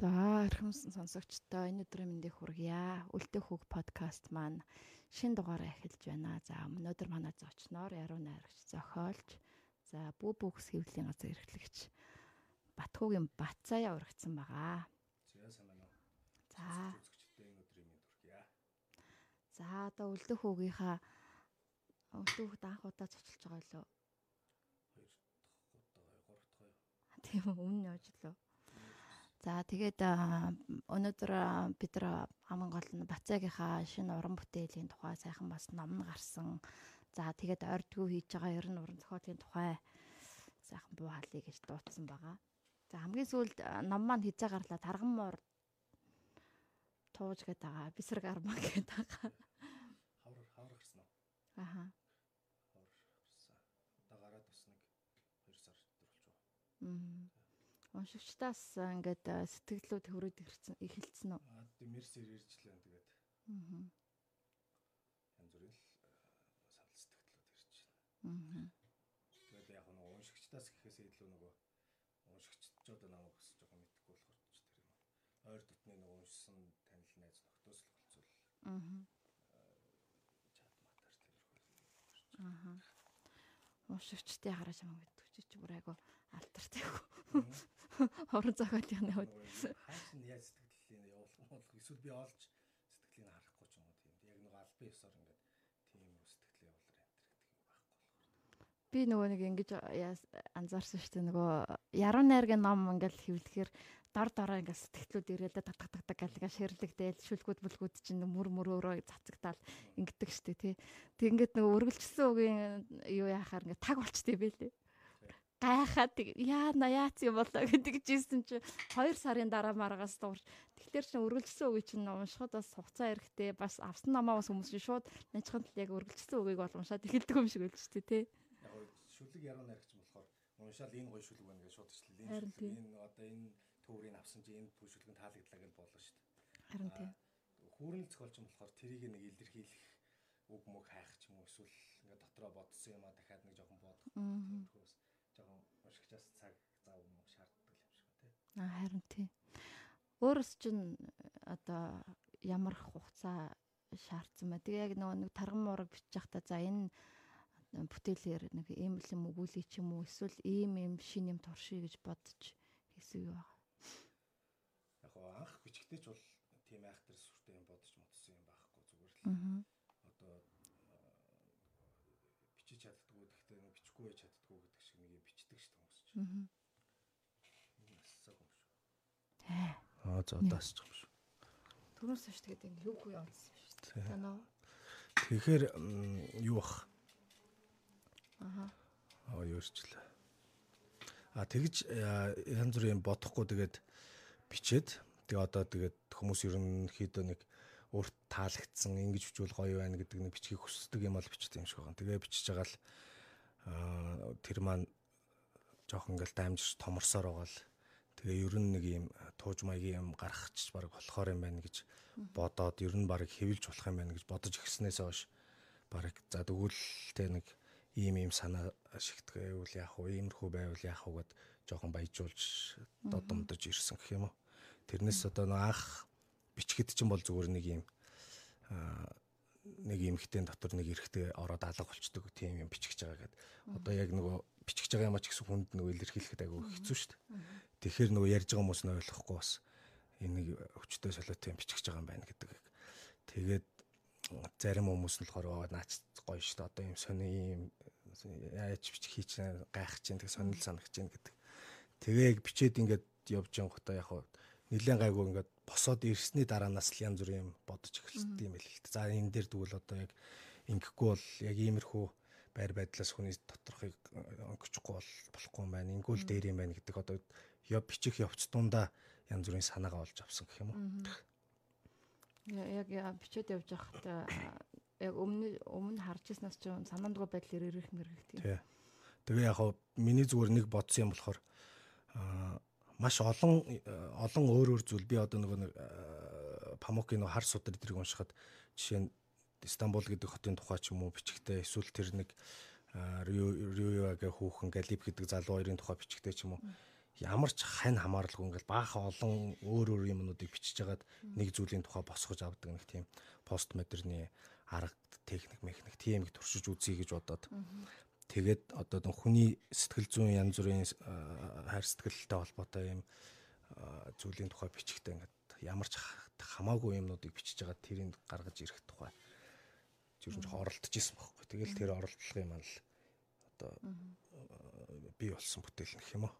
За эрхэмсэн сонсогчдоо энэ өдрийн мэндийг хүргье. Үлдэх үг подкаст маань шин дугаараа эхэлж байна. За өнөөдөр манай зочноор яруу найрагч зохиолч за бүү бүкс хэвлэлийн газар эрхлэгч Батхуугийн Батцаая урагдсан байгаа. За уу? За. Үзэгчдээ энэ өдрийн мэнд хүргье. За одоо үлдэх үгийнхаа үлдэх үгт анх удаа зочлж байгаа лөө. Хоёр дахь удаа, гурав дахь юу? Тийм өмнө явж лөө. За тэгээд аа, өнөөдөр аа, бид нар аман гол нь Бацаагийнхаа шинэ уран бүтээлийн тухай сайхан бас ном нь гарсан. За тэгээд ойртгүй хийж байгаа ер нь уран зохиолын тухай сайхан буу халыг гэж дуудсан байгаа. За хамгийн сүүлд аа, ном маань хийж гарлаа тарган муур тууж гээд байгаа. Бисрэг армаа гээд байгаа. Хавар хавар гарсан уу? Аха. Хавар гарсан. Одоо гараад бас нэг 2 сар төр болж байгаа. Мм. Уншигчдаас аа, ингээд аа, сэтгэлүүд хөрөд ирсэн эхэлсэн үү? Аа дэмэрсээр иржлээ тэгээд Аа. янз бүрийн л э, санал сэтгэлдлүүд ирж Аа. байна. Тэгээд яг нэг уншигчдаас гэхээс илүү нөгөө уншигчдод намайг бас жоохон мэдхгүй болохоор ч тэр юм. Ойр дотны нөгөө уншсан танил найз нөхдөөс л болцвол Аа. чат матар тэрхүү. Аа. Уншигчдын хараа чамаг мэддэг чи бүр айгу алтартай гоо. Орон зохиолын хувьд. Хааш нь яаж сэтгэлийг явуулах юм болох эсвэл би олж сэтгэлийг харахгүй ч юм уу тийм. Яг нэг албан ёсоор ингээд тийм үү сэтгэлээ явуулаар энэ гэдэг юм байхгүй болохоор. Би нөгөө нэг ингэж анзаарсан шүү дээ нөгөө яруу найргийн ном ингээл хэвлэхээр дор дороо ингээл сэтгэлүүд ирээл таг таг таг таг гэлгээ ширлэгдээл шүлгүүд бүлгүүд чинь мөр мөрөөрөө цацагдаал ингэдэг дээ тий. Тэг ингээд нөгөө өргөлжсөн үгийн юу яхаар ингээд таг болчтой байлээ. Гайхаад тэг яана яац юм болоо гэдэг жийсэн чи 2 сарын дараа маргаас дуурч тэгэхээр чи өргөлжсөн үгийг чинь уншихад бас хугацаа эрэхтэй бас авсан намаа бас хүмүүс чинь шууд нажхан тал яг өргөлжсөн үгийг бол уншаад эхэлдэг юм шиг байл шүү дээ тий шүлэг яруу найрагч болохоор уншаал энэ гоё шүлэг байна гэж шууд ичлээ. Энэ шүлэг энэ одоо энэ төврийг авсан чи энэ шүлэг нь таалагдлаа гэж боолоо шүү дээ. харин тий Хүүрнэл зохиолч юм болохоор тэрийг нэг илэрхийлэх үг мөг хайх ч юм уу эсвэл ингээд дотроо бодсон юм а дахиад нэг жоохон бодох. Тэрхүүс жоохон уншигчаас цаг зав юм шаарддаг юм шиг ба тий. А харин тий. Өөрөөс чинь одоо ямар хугацаа шаардсан бай. Тэгээ яг нэг тарган муураг бичих та за энэ бүтээлээр нэг ийм л юм өгүүлээ ч юм уу эсвэл ийм ийм шин юм туршия гэж бодож хийсэн юу байгаа. Яг анх бичгтээ ч бол тийм айхтар сүртэй юм бодож мотсон юм байхгүй зүгээр л Аа. одоо аа, бичиж чаддгүй гэхдээ нэг бичихгүй байж чаддгүй гэдэг шиг нэг юм бичдэг шүү дээ хүмүүс чинь. Аа. Шүү. Аа за удаас ч юм шүү. Түрүүс ш тэгээд ингэ юугүй явуулсан шүү. Танаа. Тэгэхээр юу бах? Аа. Аа юурчлаа. А тэгж янз бүрийн бодохгүй тэгээд бичээд тэгээ одоо тэгээд хүмүүс ерөнхийдөө нэг өөрт таалагдсан ингэж бичвэл гоё байна гэдэг нэг бичгийг хүсдэг юм бол бичдэг юм шиг байна. Тэгээ бичиж байгаа л аа тэр маань жоох ингээл даймжирч томорсоор байгаа л. Тэгээ ер нь нэг юм тууж маягийн юм гарахч баг болохоор юм байна гэж бодоод ер нь баг хэвлж болох юм байна гэж бодож ихснээс хойш баг за тэгвэл тэ нэг ийм ийм санаа шигтгэвэл яах вэ? Иймэрхүү байвал яах вэ гэд жоохон баяжуулж додомдож ирсэн гэх юм уу? Тэрнээс одоо нэг анх бичгэд чинь бол зүгээр нэг ийм аа, нэг юм хтэн дотор нэг эрэхтэй ороод алга болчдөг тийм юм бичиж байгаа гэд. Одоо яг нөгөө бичиж байгаа юм а ч гэсэн хүнд нөгөө илэрхийлэхэд айгүй хэцүү шүү дээ тэгэхээр нөгөө ярьж байгаа хүмүүс нь ойлгохгүй бас энэ нэг өвчтөй солиотой юм бичиж байгаа юм байна гэдэг тэгээд зарим хүмүүс нь болохоор "Оо, наач гоё шүү дээ. Одоо юм сони юм яаж бичих хийж чана, гайхах чинь тэг сонирхол санагч чинь гэдэг. Тэгээ бичээд ингээд явж байгаа яг хаа нэлээд гайгүй ингээд босоод ирсний дараанаас л янз бүрийн юм бодож эхэлсэн юм л. За энэ дээр тэгвэл одоо яг ингэхгүй бол яг иймэрхүү байр байдлаас хүний доторхыг өнгөчихгүй бол болохгүй юм байна. Ингүүл дээр юм байна гэдэг одоо яв бичих явц дундаа янз бүрийн санаагаа олж авсан гэх юм уу. Яг бичээд явж байхад яг өмнө өмнө харж ирснаас ч санаандгүй байдлаар ирэх мэрэгдэг. Тий. Тэгээ яг миний зүгээр нэг бодсон юм болохоор аа маш олон олон өөр өөр зүйл би одоо нөгөө нэг Памукийн хар судар эдрийг уншихад жишээ нь Стамбул гэдэг хотын тухай ч юм уу бичгтээ эсвэл тэр нэг Рюягийн хүүхэн Галип гэдэг залуу хоёрын тухай бичгтээ ч юм уу. Ямар ч хань хамааралгүй ингээл баахан олон өөр өөр юмнуудыг бичиж хагаад нэг зүйлийн тухай босгож авдаг нэг тийм пост модерны арга техник механик тийм их туршиж үзье гэж бодоод. Тэгээд одоо хүний сэтгэл зүйн янз бүрийн хайр сэтгэлтэй холбоотой юм зүйлийн тухай бичгтээ ингээд ямар ч хамаагүй юмнуудыг бичиж байгаа тэрийг гаргаж ирэх тухай ер нь оролдож исэн байхгүй. Тэгэл тэр оролдлогын маань л одоо бий болсон бүтээл нэх юм уу.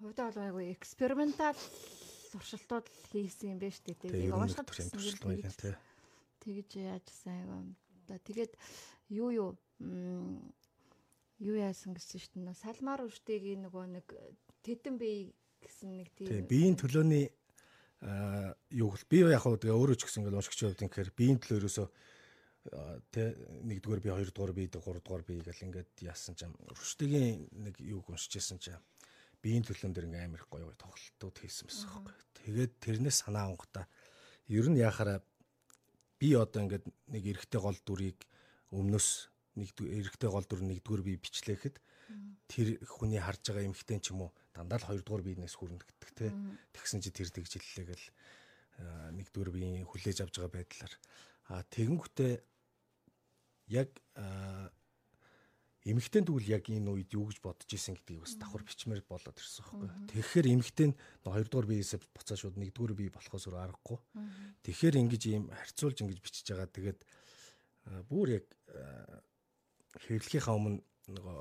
Хувьдаа бол айгүй экспериментал туршилтууд хийсэн юм байна шүү дээ. Тэгээ уушгад туршилтууд юм тий. Тэгэж яажсан айгүй. Тэгээд юу юу юу яасан гэсэн шүү дээ. Салмаар үртэйгийн нөгөө нэг тедэн бий гэсэн нэг тийм биеийн төлөөний аа юу би яг хаа тэгээ өөрөө ч гэсэн ингээл уншигч байвд юм гэхээр биеийн төлөө ерөөсөө тэ нэгдүгээр би хоёрдугаар би гуравдугаар би гэл ингээд яасан ч юм рүштэгийн нэг юг уншижсэн чинь биеийн төлөөн дээр ингээм амар гоё тоглолтууд хийсэн байсан байхгүй. Тэгээд тэрнээс санаа онгота ер нь яхаараа би одоо ингээд нэг эрэгтэй гол дүрийг өмнөөс нэг эрэгтэй гол дүр нэгдүгээр би бичлээхэд тэр хүний харж байгаа эмхтэн ч юм уу дандаа л хоёрдугаар биенээс хүрнэгддэг те. Тэгсэн чи тэр тэгж хэллээ гэл нэгдүгээр биеийн хүлээж авж байгаа байдлаар а тэгэнгүүтээ яг эмэгтэй тэгвэл яг энэ үед юу гэж бодож исэн гэдгийг бас давхар бичмээр болоод ирсэн байхгүй. Тэгэхээр эмэгтэй нь 2 дугаар биеэсээ буцаа шууд 1 дугаар бие болохоос өөр аргагүй. Тэгэхээр ингэж ийм харьцуулж ингэж бичиж байгаа. Тэгээд бүр яг хэвлэхийнхаа өмнө нөгөө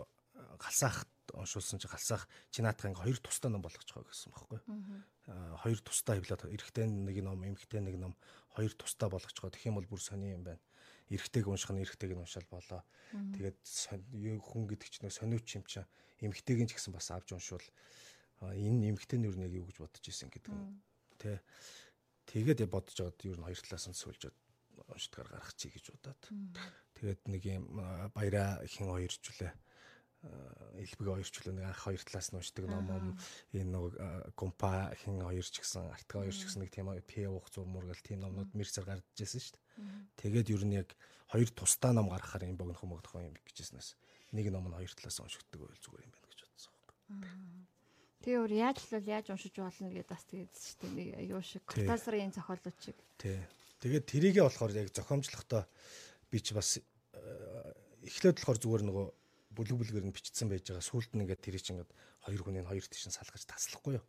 галсаахт уншуулсан чи галсаах чи наатах ингээ хоёр тустай ном байгаа гэсэн байхгүй. Хоёр тустай хэвлээд эрэгтэй нэг ном, эмэгтэй нэг ном хоёр тустай болгож байгаа. Тэгэх юм бол бүр сони юм байна эрэгтэйг унших нь эрэгтэйг нь уншаал болоо. Тэгээд хүн гэдэг чинь сониуч юм чинь эмэгтэйг нь ч гэсэн бас авч уншвал энэ эмэгтэй нь юу нэг юу гэж бодож исэн гэдэг нь тэ. Тэгээд бодож байгаад юу н хоёр талаас нь сүлжээд уншдгаар гарах чи гэж бодоод. Тэгээд нэг юм баяра хин хоёр чүлээ элбэг хоёрчлоо нэг анх хоёр талаас нь уншдаг ном ном энэ нэг гумпа хин хоёр ч гэсэн артга хоёр ч гэсэн нэг тийм пи уух зур мургал тийм номнууд мэрцэр гарч ирсэн шүү дээ. Тэгээд ер нь яг хоёр тусдаа ном гаргахаар юм богино хүмүүгдэх юм гэжсэнээс нэг ном нь хоёр талаас уншигддаг байл зүгээр юм байна гэж бодсон юм. Тэгээ өөр яаж л яаж уншиж болно гэдээ бас тэгээд шүү дээ. Нэг юу шиг Картасрын зохиолууд шиг. Тий. Тэгээд тэрийгээ болохоор яг зохиомжлохдоо би ч бас эхлээд болохоор зүгээр нөгөө бүлэг бүлгээр нь бичсэн байж байгаа. Сүүлд нь ингээд тэр чинь ингээд хоёр хүний хоёр тийш салгаж таслахгүй юу.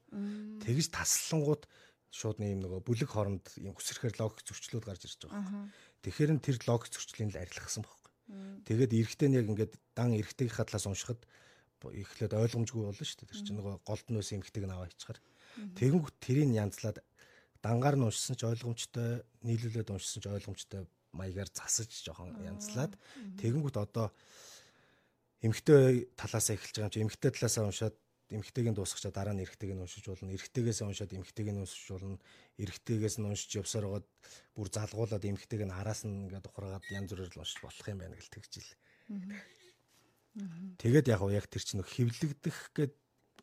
Тэгж таслангууд шууд нэг юм нөгөө бүлэг хооронд юм хүсрэхээр логик зөрчлүүд гарч ирж байгаа. Тэгэхээр нь тэр логик зөрчлийн л арилгасан байхгүй. Тэгээд эрэхтэй нь яг ингээд дан эрэхтэйгийнхаа талаас уншихад эхлээд ойлгомжгүй болно шүү дээ. Тэр чинь нөгөө голд байсан эмхтэйг нь аваа ичгаар. Тэгэнгүүт тэрийг янзлаад дангаар нь уншсан ч ойлгомжтой, нийлүүлээд уншсан ч ойлгомжтой маягаар засаж жоохон янзлаад тэгэнгүүт одоо эмгтэй талаасаа эхэлж байгаа юм чи эмгтэй талаасаа уншаад эмгтэйг нь дуусгачаа дараа нь эрэгтэйг нь уншиж болно. Эрэгтэйгээс уншаад эмгтэйг нь уншиж болно. Эрэгтэйгээс нь уншиж явсаар байгаад бүр залгуулад эмгтэйг нь араас нь ингээд ухраагаад янз бүрээр л уншиж болох юм байна гэл тэгж ил. Тэгээд яг яг тэр чинь хөвлөгдөх гээд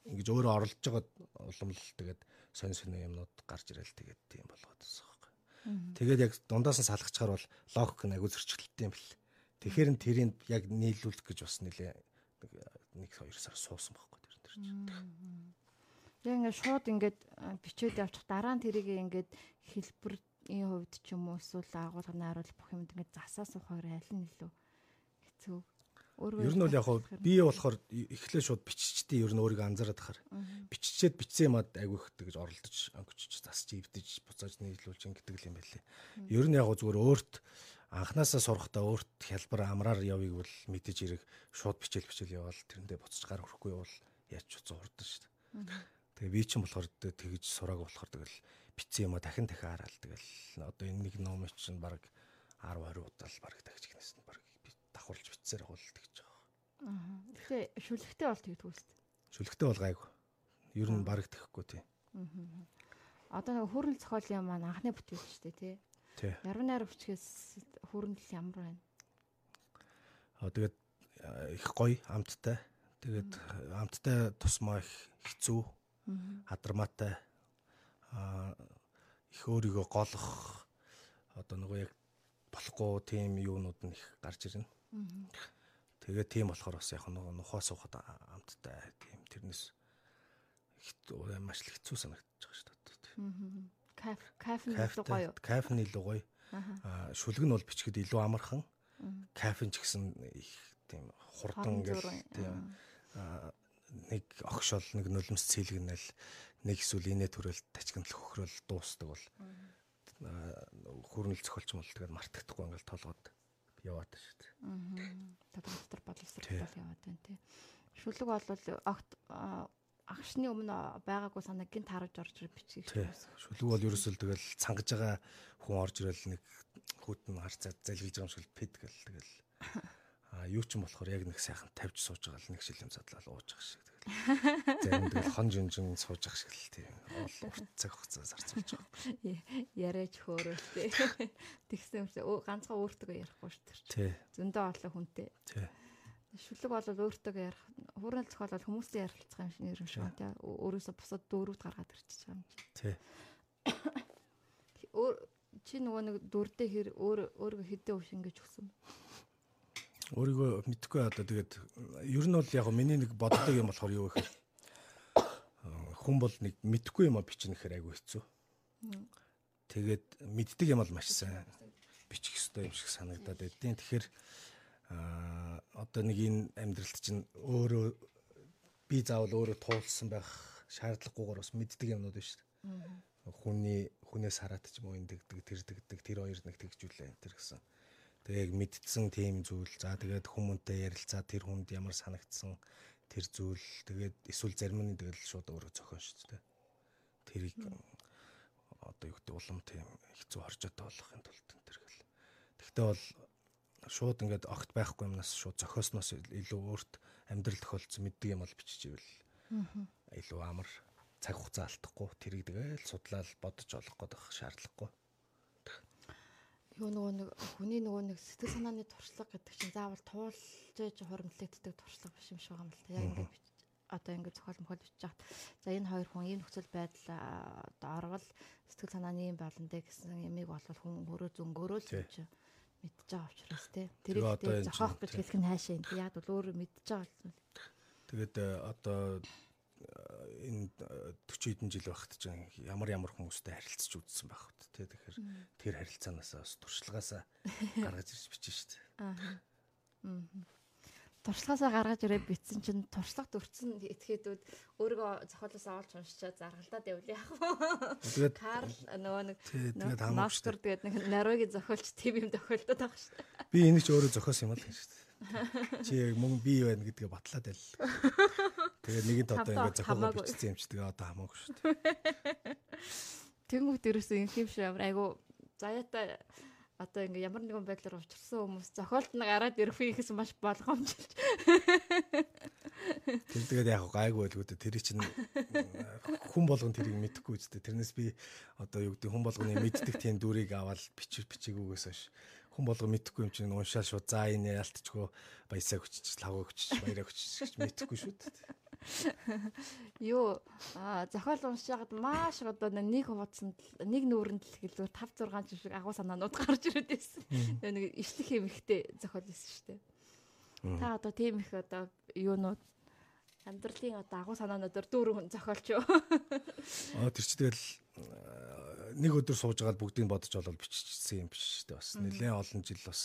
ингэж өөрөө оролж байгаа улам л тэгээд сонь сонь юмнууд гарч ирэл тэгээд тийм болгоод байгаа. Тэгээд яг дундаас нь салгачаар бол логик нь агуу зөрчилдөлтэй юм бэл. Тэгэхээр нь тэрийг яг нийлүүлэх гэж бас нэлээ нэг хоёр сар суусан байхгүй тэр тэр чинь. Яг ингээд шууд ингээд бичээд явчих дараа нь тэрийг ингээд хэлбэрийн хувьд ч юм уу эсвэл агуулганы харуул бүх юмд ингээд засаа суух хоёр аль нь илүү хэцүү. Ер нь бол яг хоо бие болохоор эхлээ шууд биччихтээ ер нь өөрийгөө анзаараад хахаар биччихээд бичсэн юмад айгүйх гэж оролдож өнгөчч засч ивдэж буцааж нийлүүлж ингэдэг юм байлээ. Ер нь яг зүгээр өөрт анханасаа сурахдаа өөрт хялбар амраар явъя гэвэл мэдээж хэрэг шууд бичээл бичээл яваал тэрэндээ буцаж гар хөрөхгүй явал яаж ч уцаа хурдан шүү дээ. Тэгээ би чинь болохоор тэгж сурааг болохоор тэгэл битсэн юм а дахин дахин хараал тэгэл одоо энэ нэг ном чинь баг 10 20 удаа л баг дахиж гинэс нь баг давхарлж битсээр хул тэгж байгаа. Аа. Гэтэ шүлэгтэй бол тэгдэг үст. Шүлэгтэй бол гайгүй. Ер нь баг тэхгүй тий. Аа. одоо хөрнөл зохиолын маань анхны бүтээл шүү дээ тий. Яруу найр өвчгөөс хөрнөл ямар байна? Аа тэгээд э, их гоё амттай. Тэгээд амттай тусмаа их хэцүү. Хадармаатай. Аа их өөрийгөө голох одоо нөгөө яг болохгүй тийм юунууд нь их гарч ирнэ. Тэгээд тийм болохоор бас яг нөгөө нухаа суухад амттай тийм тэрнээс их маш л хэцүү санагдаж байгаа шүү дээ. Каф кафен илүү гоё. Кафен илүү гоё. Аа шүлэг нь бол бичгэд илүү амархан. Кафен ч гэсэн их тийм хурдан ингээл тийм нэг огшол нэг нулимс цэлгэнэл нэг эсвэл инээ төрөл тачигнал хөхрөл дуустдаг бол хөрнөл зохиолч мол тэгээд мартагдахгүй ингээл толгойд яваад шүү дээ. Аа. Дотор боловсрол яваад байна тий. Шүлэг бол огт агшны өмнө байгаагүй санааг гинт харж орж бичгийг шүлэг бол ерөөсөө тэгэл цангаж байгаа хүн орж ирэл нэг хүүтэн харцаад залгиж байгаа юм шиг пэд гэл тэгэл. А юу ч юм болохоор яг нэг сайхан тавьж сууж байгаа л нэг шилэм задлал ууж байгаа шиг тэгэл. Зарим тэгэл хон жинжин сууж байгаа шиг л тийм. Ол урт цаг хугацаа зарцуулж байгаа яриач хөөрөлтэй. Тэгсэн юм ганцхан өөртөө ярихгүй шүү дээ зөндөө олон хүнтэй. Тий шүлэг бол өөртөө ярих хуурал зохиол бол хүмүүстэй ярилцах юм шиг нэр шиг тий. Өөрөөсөө бусад дөрөвд гаргаад ирчихэж байгаа юм тий. Өөр чи нөгөө нэг дүрдээ хэр өөр өөргөө хэдэн өш ингэж өгсөн өөрийгөө мэдхгүй одоо тэгээд ер нь бол яг миний нэг боддог юм болохоор юу гэхээр хүн бол нэг мэдхгүй юм а бичнэ гэхээр айгүй хэцүү. Тэгээд мэддэг юм бол маш сайн. Бичих ёстой юм шиг санагдаад байдیں۔ Тэгэхээр а одоо нэг энэ амьдралд чинь өөрөө би заавал өөрөө туулсан байх шаардлагагүйгээр бас мэддэг юмнууд дээ. Хүний хүнээс хараад ч юм уу ингэдэг тэр дэгдэг тэр хоёр нэг тэгжүүлээ тэр гэсэн. Тэгээ яг мэдсэн тийм зүйл. За тэгээд хүмүүнтэй ярилцаа тэр хүнд ямар санагдсан тэр зүйл. Тэгээд эсвэл зарим нь тэгэл шууд өөрөө зохион шүү дээ. Тэрийг одоо юу гэдэг улам тийм хэцүү хоржоотой болохын тулд тэр гэл. Тэгтээ бол шууд ингээд огт байхгүй юмнаас шууд зохиосноос илүү өөрт амьдрал тохиолдсон мэддэг юм бол биччихвэл илүү амар цаг хугацаа алдахгүй тэрийг тэгэл судлаад бодож олох гэдэг шаардлагагүй. Юу нөгөө нэг хүний нөгөө нэг сэтгэл санааны туршлага гэдэг чинь заавал туулж хуримтлагддаг туршлага биш юм шиг байгаа юм л та. Яг ингээд одоо ингээд зохиол мөхөл бичиж хат. За энэ хоёр хүн ийм нөхцөл байдал одоо орвол сэтгэл санааны юм болно дэ гэсэн ямиг болвол хүн өөрөө зөнгөөрөө л чинь мэдж байгаа учраас тий. Тэрийг тэгээ зохиох гэж хэлэх нь хаашаа юм. Яг бол өөрөө мэдж байгаа л. Тэгээд э, одоо э, энэ 40 хэдэн жил байхад чинь ямар ямар хүмүүстэй харилцаж үзсэн байх вэ тий. Тэгэхээр тэр харилцаанаас бас туршлагаасаа гаргаж ирж бичсэн шүү дээ. Аа. Туршлагаасаа гаргаж ирээ битсэн чинь туршлага дүрцэн этгээдүүд өөрийгөө зохиолоос авалж уншичаад заргалдаад явуул яах вэ? Тэгээд Карл нөгөө нэг тэгээд хамаагүй тэгээд нэг Нарогийн зохиолч тийм юм тохиолдоод байгаа шүү дээ. Би энийг ч өөрөө зохиосон юм л гэж шүү дээ. Чи мөн би байна гэдгээ батлаад байл. Тэгээд нэгэнт одоо ингээд зохиогоо бичсэн юм чи тэгээ одоо хамаагүй шүү дээ. Тэнгүүт ерөөсөө юм шиг амар айгу заяатай одоо ингээ ямар нэгэн байдлаар учрсан хүмүүс зохиолт нь гараад ирэх хийхээс маш болгоомжлж. Тэр тэгээд яг гайгүй байлгүй дээ. Тэр чинь хүн болгон тэрийг мэдэхгүй үстэй. Тэрнээс би одоо юу гэдэг хүн болгоны мэддэг тийм дүрийг аваад бичиг бичээгүйгээс хойш хүн болго мэдэхгүй юм чинь уншаал шууд за энэ ялтчгүй баясаа хүчиж лаваа хүчиж баяраа хүчиж гэж мэдэхгүй шүү дээ. Юу зохиол уншаад маш одоо нэг хуудсанд нэг нүүрэнд л гэлээр 5 6 жишг агуу санаанууд гарч ирээд байсан. Нэг ишлэх юм ихтэй зохиол байсан шүү дээ. Та одоо тийм их одоо юунууд амьдралын одоо агуу санаануудаар дүүрэн зохиолч юу? Аа тэр чи тэгэл нэг өдөр сууж агаад бүгдийг бодож олол биччихсэн юм биш шүү дээ. Бас нэлээд олон жил бас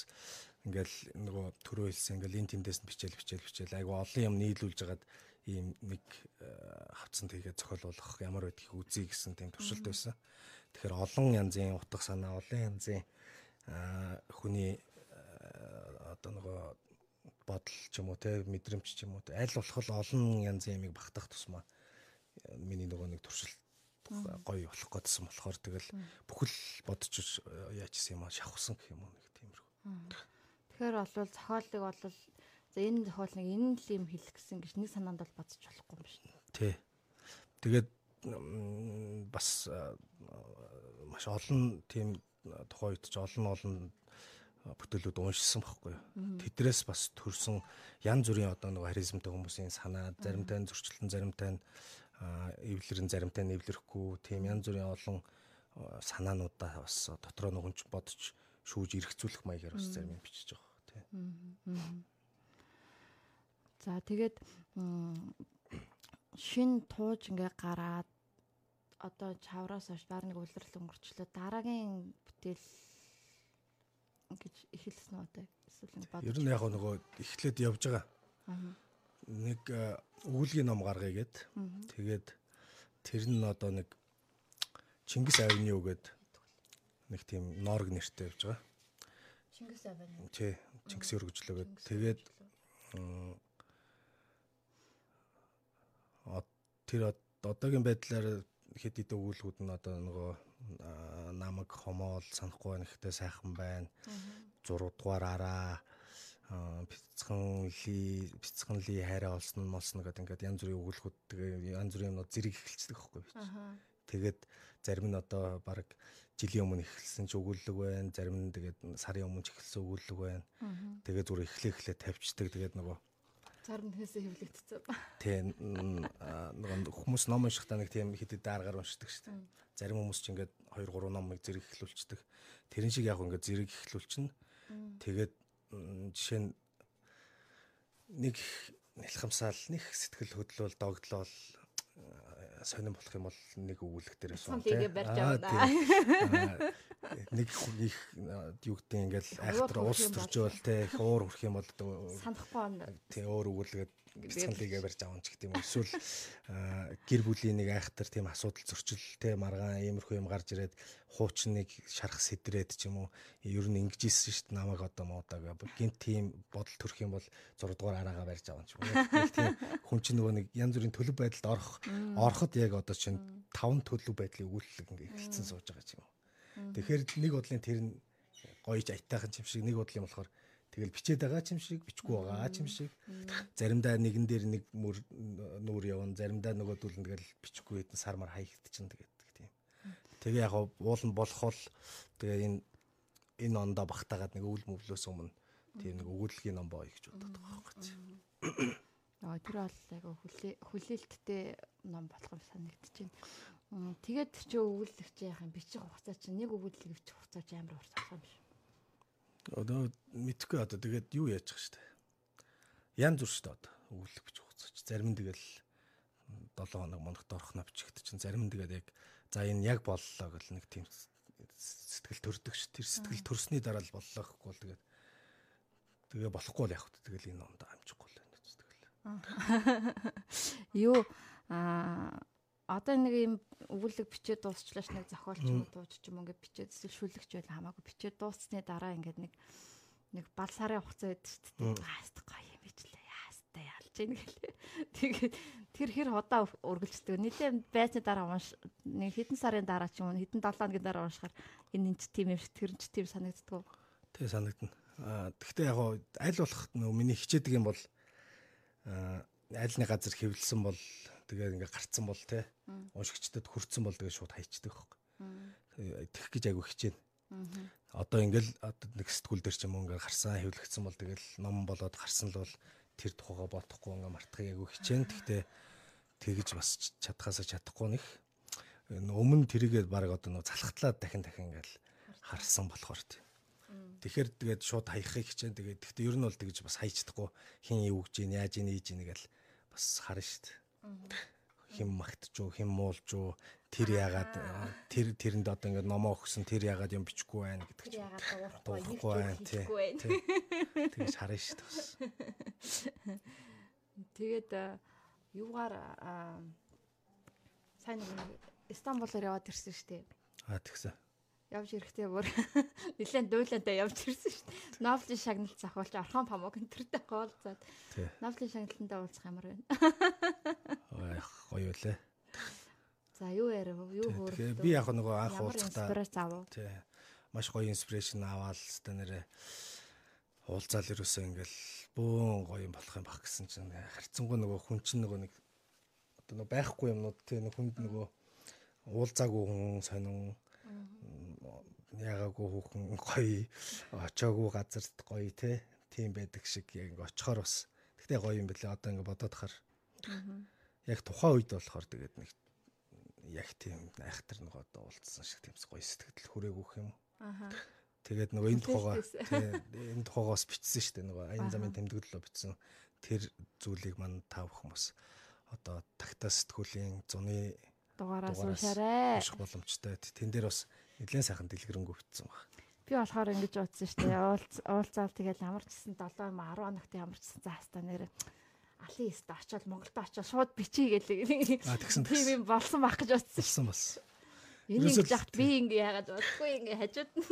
ингээл нөгөө төрөө хэлсэн ингээл эн тэндээс нь бичээл бичээл бичээл айгу олон юм нийлүүлж агаад ийм нэг э, хавцсан тэгээд зохиол болох ямар байдгийг үзье гэсэн тийм туршилт байсан. Тэгэхээр олон янзын утга санаа, олон янзын хүний э, одоо нөгөө бодол ч юм уу те мэдрэмж ч юм уу аль болох олон янзын ямиг багтах тусмаа э, миний нөгөө нэг туршилт гоё болох гэдсэн болохоор тэгэл бүхэл бодож яажсэн юм аа шахсан гэх юм уу нэг тиймэрхүү. Тэгэхээр бол зохиолыг бол За энэ зохиол нэг энэ л юм хэлэх гэсэн гэж нэг санаанд бол бодож болохгүй юм биш. Тий. Тэгээд бас маш олон тийм тухайн үед ч олон олон бүтээлүүд уншсан байхгүй юу. Тэдрээс бас төрсэн янз бүрийн одоо нэг харизмтай хүмүүсийн санаа, заримтай нь зөрчилтөн, заримтай нь эвлэрэн, заримтай нь эвлэрэхгүй тийм янз бүрийн олон санаануудаа бас дотроо нүгэнч бодож шүүж эргцүүлэх маягаар бас зарим юм бичиж байгаа тийм. За тэгээд шин тууж ингээ гараад одоо чавраас хойш дараа нэг улирал өнгөрчлөө дараагийн бүтээл гэж эхэлсэн үү одоо эсвэл бодож Ер нь яг нөгөө эхлээд явж байгаа. Нэг өвөлгийн ном гаргая гэд. Тэгээд тэр нь одоо нэг Чингис авны үгээд нэг тийм норг нэртэй явж байгаа. Чингис аваа Тий, Чингис өргөжлөө гэд. Тэгээд тэр од- одоогийн байдлаар хэд хэдэн өгүүлбүүд нь одоо нөгөө намаг хомоол санахгүй байна ихтэй сайхан байна. 6 дугаар араа бяцхан ли бяцхан ли хайраа олсон молсон гэдэг ингээд янз бүрийн өгүүлбүүд тэгээ янз бүрийн юмнууд зэрэг эхэлцдэг байхгүй биш. Тэгээд зарим нь одоо баг жилийн өмнө эхэлсэн ч өгүүлэг байна. Зарим нь тэгээд сарын өмнө ч эхэлсэн өгүүлэг байна. Тэгээд зүгээр эхлээ эхлээ тавьчихдаг. Тэгээд нөгөө Зарим нэсээ хөвлөгдсөн. тий н- а, нөгөө хүмүүс ном уншихтаа нэг тийм хэд хэд дараагаар уншдаг шүү дээ. Зарим хүмүүс ч ингээд 2 3 номыг зэрэг эхлүүлчихдэг. Тэрэн шиг яг ингээд зэрэг эхлүүлчихнэ. Тэгээд жишээ нь нэг нэлхамсаал нэг сэтгэл хөдлөл догдлол сонирн болох юм бол нэг өгүүлэх дээрээс Бяцхан лигээ барьж Аа, авна. тий. Аа, нэг их а, юу гэдэг ингээл айхтар уус төржөөл те их уур хүрх юм бол Санахгүй байна. тий өөр өгүүлгээд лигээ барьж авах ч гэдэг юм. Эсвэл гэр бүлийн нэг айхтар тийм асуудал зөрчил те маргаан иймэрхүү юм гарч ирээд хуучин нэг шарах сэдрээд ч юм уу ер нь ингэж исэн шүү дээ намайг одоо муудаг гинт тийм бодол төрөх юм бол 6 дугаар араага барьж авах юм. Нэг тийм хүн чинь нөгөө нэг янз бүрийн төлөв байдалд орох ороход яг одоо чинь таван төлөв байдлын өгүүлэлэг ингээ эхэлсэн сууж байгаа ч юм уу. Тэгэхээр нэг бодлын тэр нь гоёж айтайхан юм шиг нэг бодлын болохоор тэгэл бичээд байгаа ч юм шиг бичгүй байгаа ч юм шиг заримдаа нэгэн дээр нэг мөр нүүр явна заримдаа нөгөө дүүл нь тэгэл бичихгүй хэдэн сар мар хаягдчихна тэгээд тийм. Тэгээ яг уул нь болох бол тэгээ энэ энэ ондоо багтаагаад нэг өвөл мөвлөөс өмнө тийм нэг өгүүлгийн ном боо гэж боддог байхгүй. Аа тэр бол айгу хүлээ хүлээлттэй ном болох юм. М, Тэгээд чи өгүүлэгч яах юм бичих хугацаа чинь нэг өгүүлэг бичих хугацаа чи амар болох юм биш. Одоо мэдхгүй одоо тэгээд юу яаж чих штэ. Ян зүр штэ одоо өгүүлэх бич хугацаач. Зарим нь тэгэл 7 хоног моногт орохно бичигт чинь зарим нь тэгээд яг за энэ яг боллоо гэл нэг тийм сэтгэл төрдөг ш. Тэр сэтгэл төрсний дараа л боллоо гэхгүй бол тэгээд тэгээ болохгүй л явах тэгэл энэ ондоо амжихгүй л байна тэгэл. Юу аа одоо нэг юм өгүүлэг бичээд дуусчлаач нэг зохиолч юм уу дууч ч юм ингээд бичээд эсвэл шүлэгч байл хамаагүй бичээд дууссны дараа ингээд нэг нэг бал сарын хугацаа байдаг шүү дээ. Хааст гоё юм бичлээ. Яастай ялж ийн гэлээ. Тэгээд тэр хэр удаа үргэлжлэдэг. Нийлээ байцны дараа унш нэг хэдэн сарын дараа ч юм уу хэдэн 7 хоногийн дараа уншихаар энэ энэ тийм юм шиг тэр нь тийм санагддаг. Тэгээ санагдана. Аа тэгвэл яг аль болох нөө миний хичээдэг юм бол аа альны газар хэвлэлсэн бол тэгээд ингээ гарцсан бол те уншигчдад хүрцэн бол тэгээд шууд хайчдаг байхгүй. Тэгэх гэж айгу хичээнэ. Одоо ингээл нэг сэтгүүл дээр ч юм ингээ гарсан хэвлэгдсэн бол тэгэл ном болоод гарсан л бол тэр тухайга бодохгүй ингээ мартахыг айгу хичээнэ. Тэгтээ тэгж бас чадхаасаа чадахгүй нэг Энэ өмнө тэрийгээ баг одоо нэг залхатлаад дахин дахин ингээл харсан болохоор тийм. Тэгэхээр тэгээд шууд хаяхыг хичээн тэгээд гэхдээ ер нь бол тэгж бас хайж чадахгүй хин юу гэж ийн яаж ийн ийж ийн гээл бас харна шүү дээ. Хим магтж уу хим муулж уу тэр яагаад тэр тэрэнд одоо ингээд номоо өгсөн тэр яагаад юм бичихгүй байна гэдэг чинь яагаад дуурахгүй байна тий. Тэгж харна шүү дээ. Тэгээд а, юугаар а, сайн нэг Истанбулаар яваад ирсэн шүү дээ. Аа тэгсэн. Явж ирэхдээ бүр нэлээд дуулаантай явж ирсэн шүү дээ. Новлийн шагналт зохиолч Орхон Памог энтертэй уулзаад Тий. новлийн шагналтанд уулзах ямар байна. Гоё үлээ. За юу ярив вэ? Юу хөөрөлдөв? Тэгэхээр би яг нөгөө анх уулзахдаа? Тий. Маш гоё инспирэшн аваад л та нэрэ уулзаал ерөөсөө ингээл бөөн гоё юм болох юм баг гэсэн чинь харцсангуу нөгөө хүн чинь нөгөө нэг одоо нөгөө байхгүй юмнууд тий нэг хүнд нөгөө уулзаагүй хүн сонин ягаагүй хүүхэн гоё очоогүй газарт гоё тий тийм байдаг шиг яг ингээ очихоор бас тэгтээ гоё юм бэлээ одоо ингээ бодоод хахаар яг тухайн үед болохоор тэгээд нэг яг тийм айхтар нэг одоо уулзсан шиг тийм гоё сэтгэл хүрээгүүх юм. Аха. Тэгээд нөгөө энэ тухайгаа энэ тухайгаас бичсэн шүү дээ нөгөө аян замын тэмдэглэлөө бичсэн тэр зүйлийг мань тав хүмүүс одоо тагтаа сэтгүүлийн зуны дугаараас уушаарай. унших боломжтой. Тэн дээр бас нэлээд сайхан дэлгэрэнгүй бичсэн баг. Би болохоор ингэж бодсон шүү дээ. Уулз уулзаал тэгэл ямарчсан 7 юм 10 хоногт ямарчсан заастаа нэр алын эст очоод Монголд очоод шууд бичиж гэлээ. Тэгсэн Тийм юм болсон байх гэж бодсон. Болсон Ерөөсөө ингэж яхад би ингэ яагаад бодохгүй ингэ хажууд нь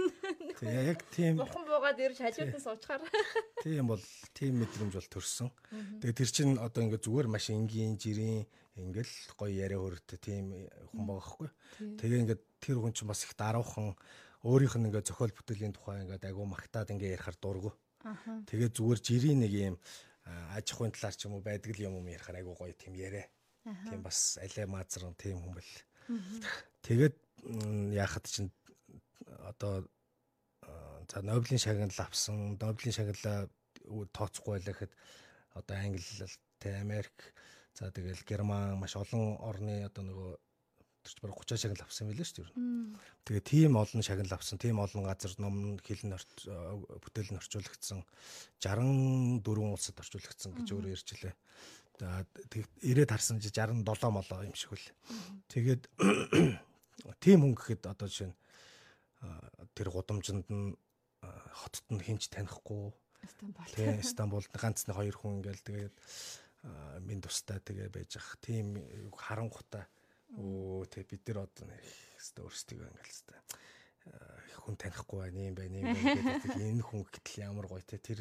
Тэгээ яг тийм бурхан буугаад ирж хажууд нь суучаар. тийм бол тийм мэдрэмж бол төрсөн. Тэгээ тэр чин одоо ингээ зүгээр маш энгийн жирийн ингээл гоё яриа хөрөлтөй тийм хүн байгаа хгүй. Тэгээ ингээд тэр хүн чинь бас их даруухан өөрийнх нь ингээ зохиол бүтээлийн тухай ингээд агуу магтаад ингээ ярихаар дургу. Тэгээ зүгээр жирийн нэг юм аж ахуйн талаар ч юм уу байдаг л юм юм ярихаар агуу гоё тийм яриа. Тийм бас алей маазран тийм хүн бэл. Тэгээд яахад чинь одоо а, за Нобелийн шагнал авсан. Нобелийн шагналаа тооцохгүй байлаа гэхэд одоо Англи, Америк, за тэгэл Герман маш олон орны одоо нөгөө төрч бараг 30 шагнал авсан байлаа шүү дээ. Тэгээ тийм олон шагнал авсан, тийм олон газар ном хэлн орч бүтээл нь орчуулагдсан 64 улсад орчуулагдсан гэж өөрөө ярьчлээ. За ирээд харсан чи 67 молоо юм шиг үл. Тэгээд тийм хүн гэхэд одоо жишээ нь а, тэр гудамжинд нь а, хотод нь хинч танихгүй Стамбул. тий Стамбулд ганц нэг хоёр хүн ингээл тэгээд минь тустай тэгээ байж ах тийм харангуйтай тий бид нар одоо нэг хэвээр өөрсдөө ингээл хэвээр хүн танихгүй байна юм байна юм байна гэдэг энэ хүн гэтэл ямар гоё тий тэр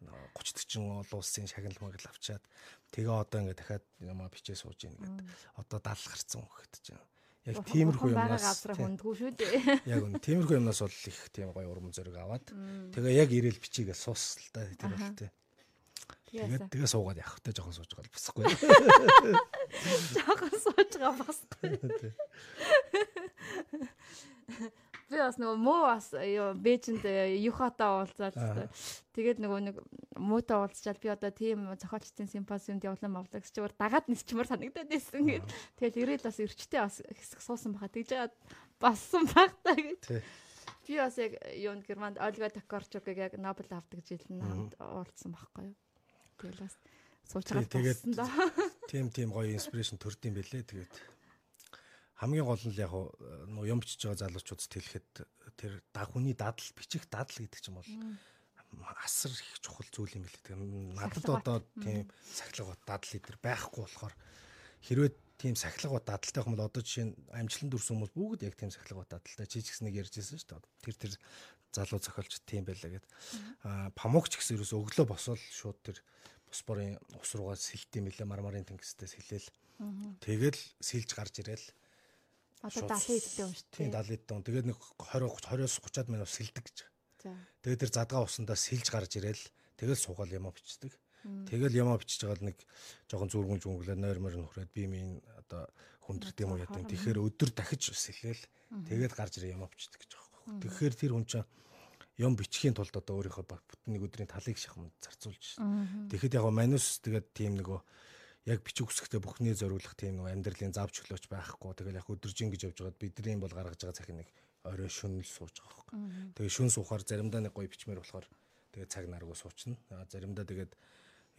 30 40 олон улсын шагнал магл авчаад тэгээ одоо ингээ дахиад юм бичээ сууж ийн гэдэг одоо 70 гарцсан гэхэд чинь. Яг тиймэрхүү юмнаас хүндгүй шүү дээ. Яг үн тиймэрхүү юмнаас бол их тийм гоё урам зориг аваад тэгээ яг ирээл бичигээ суус л да тэр бол тий. Тэгээд тэгээ суугаад явах та жоохон сууж байгаа босхгүй. жоохон сууж байгаа басгүй. Би бас нөгөө муу бас юу Бээжинд Юхата уулзаад Аа. тэгээд нөгөө нэг муутай уулзчаад би одоо тийм зохиолчдын симпозиумд явлан мавлаг чигээр дагаад нисчмар санагдаад байсан гэд. Тэгэл ирээд бас эрчтэй бас хэсэг суусан баха тэгж яагаад бассан баг та гэж. Би бас яг юунд Германд Ольга Токарчукыг яг Нобель авдаг жилд уулзсан байхгүй юу. Тэгэл бас тэгээд болсон да. Тийм тийм гоё инспирэшн төрд юм бэлээ. Тэгээд хамгийн гол нь яг нуу юм бичиж байгаа залуучуудад хэлэхэд тэр дагууны дадал бичих дадал гэдэг чинь бол асар их чухал зүйл юм билээ. Надад одоо тийм сахилга бат дадал идэр байхгүй болохоор хэрвээ тийм сахилга бат дадалтай хүмүүс одоо жишээ нь амжилтанд хүрсэн хүмүүс бүгд яг тийм сахилга бат дадалтай чи ч гэсэн нэг ярьжсэн шүү дээ. Тэр тэр залуу зохиолч тийм байлаа гэд. Аа памукч гэсэн ерөөс өглөө босоод шууд тэр бус борын ус руугаа сэлт юм билээ мармарын тэнгистээс хилээл. Тэгэл сэлж гарч ирээл. Одоо шууд 70 эдтэй юм шүү Тийм дээ. 70 дон. Тэгээд нэг 20 20-оос 30-аад минут сэлдэг гэж. Тэгээд тэр задгаа усандаа сэлж гарч ирээл тэгэл суугаал ямаа бичдэг. Тэгэл ямаа бичиж байгаа л нэг жоохон зүргүн зүнглээ нойр мөр нөхрөөд би минь одоо хүндэрд юм яа гэм. Тэгэхээр өдөр дахиж сэлээл тэгээд гарч ирээ ямаа бичдэг гэж. Тэгэхээр тэр хүн чинь юм бичхийн тулд одоо өөрийнхөө бүтэн нэг өдрийн талыг шахам зарцуулж шин. Тэгэхэд яг манус тэгээд тийм нөгөө яг бичих үсгтээ бүхний зориулах тийм нөгөө амьдралын зав чөлөөч байхгүй. Тэгэл яг өдөржин гэж явж байгаад бидний бол гаргаж байгаа цахин нэг орой шөнөл сууж байгаа байхгүй. Тэгээ шүн суухаар заримдаа нэг гоё бичмээр болохоор тэгээ цаг наргуу суучна. Заримдаа тэгээд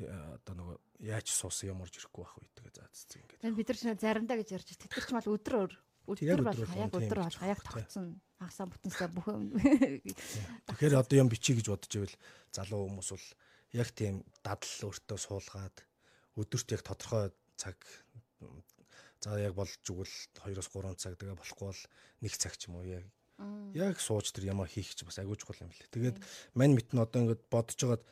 э, одоо нөгөө яаж суусан юм орж ирэхгүй байх үе тэгээ заацсан ингээд. Тэгээд бид нар заримдаа гэж ярьж байна. Тэтгэр ч мал өдөр өөр. Өдөр бол яг тийм өдөр гэж бол яг тогтсон. Хагасаа бүтэнсээ бүх. Тэгэхээр одоо юм бичиж гэж бодож ивэл залуу хүмүүс бол яг тийм дадал өөртөө суулгаад өдөрт яг тодорхой цаг за яг болж игэл 2-оос 3 цаг тэгээ болохгүй бол нэг цаг ч юм уу яг яг сууж тэр ямаа хийх ч бас агуу чухал юм билээ. Тэгээд мань мэт нь одоо ингээд бодож байгаад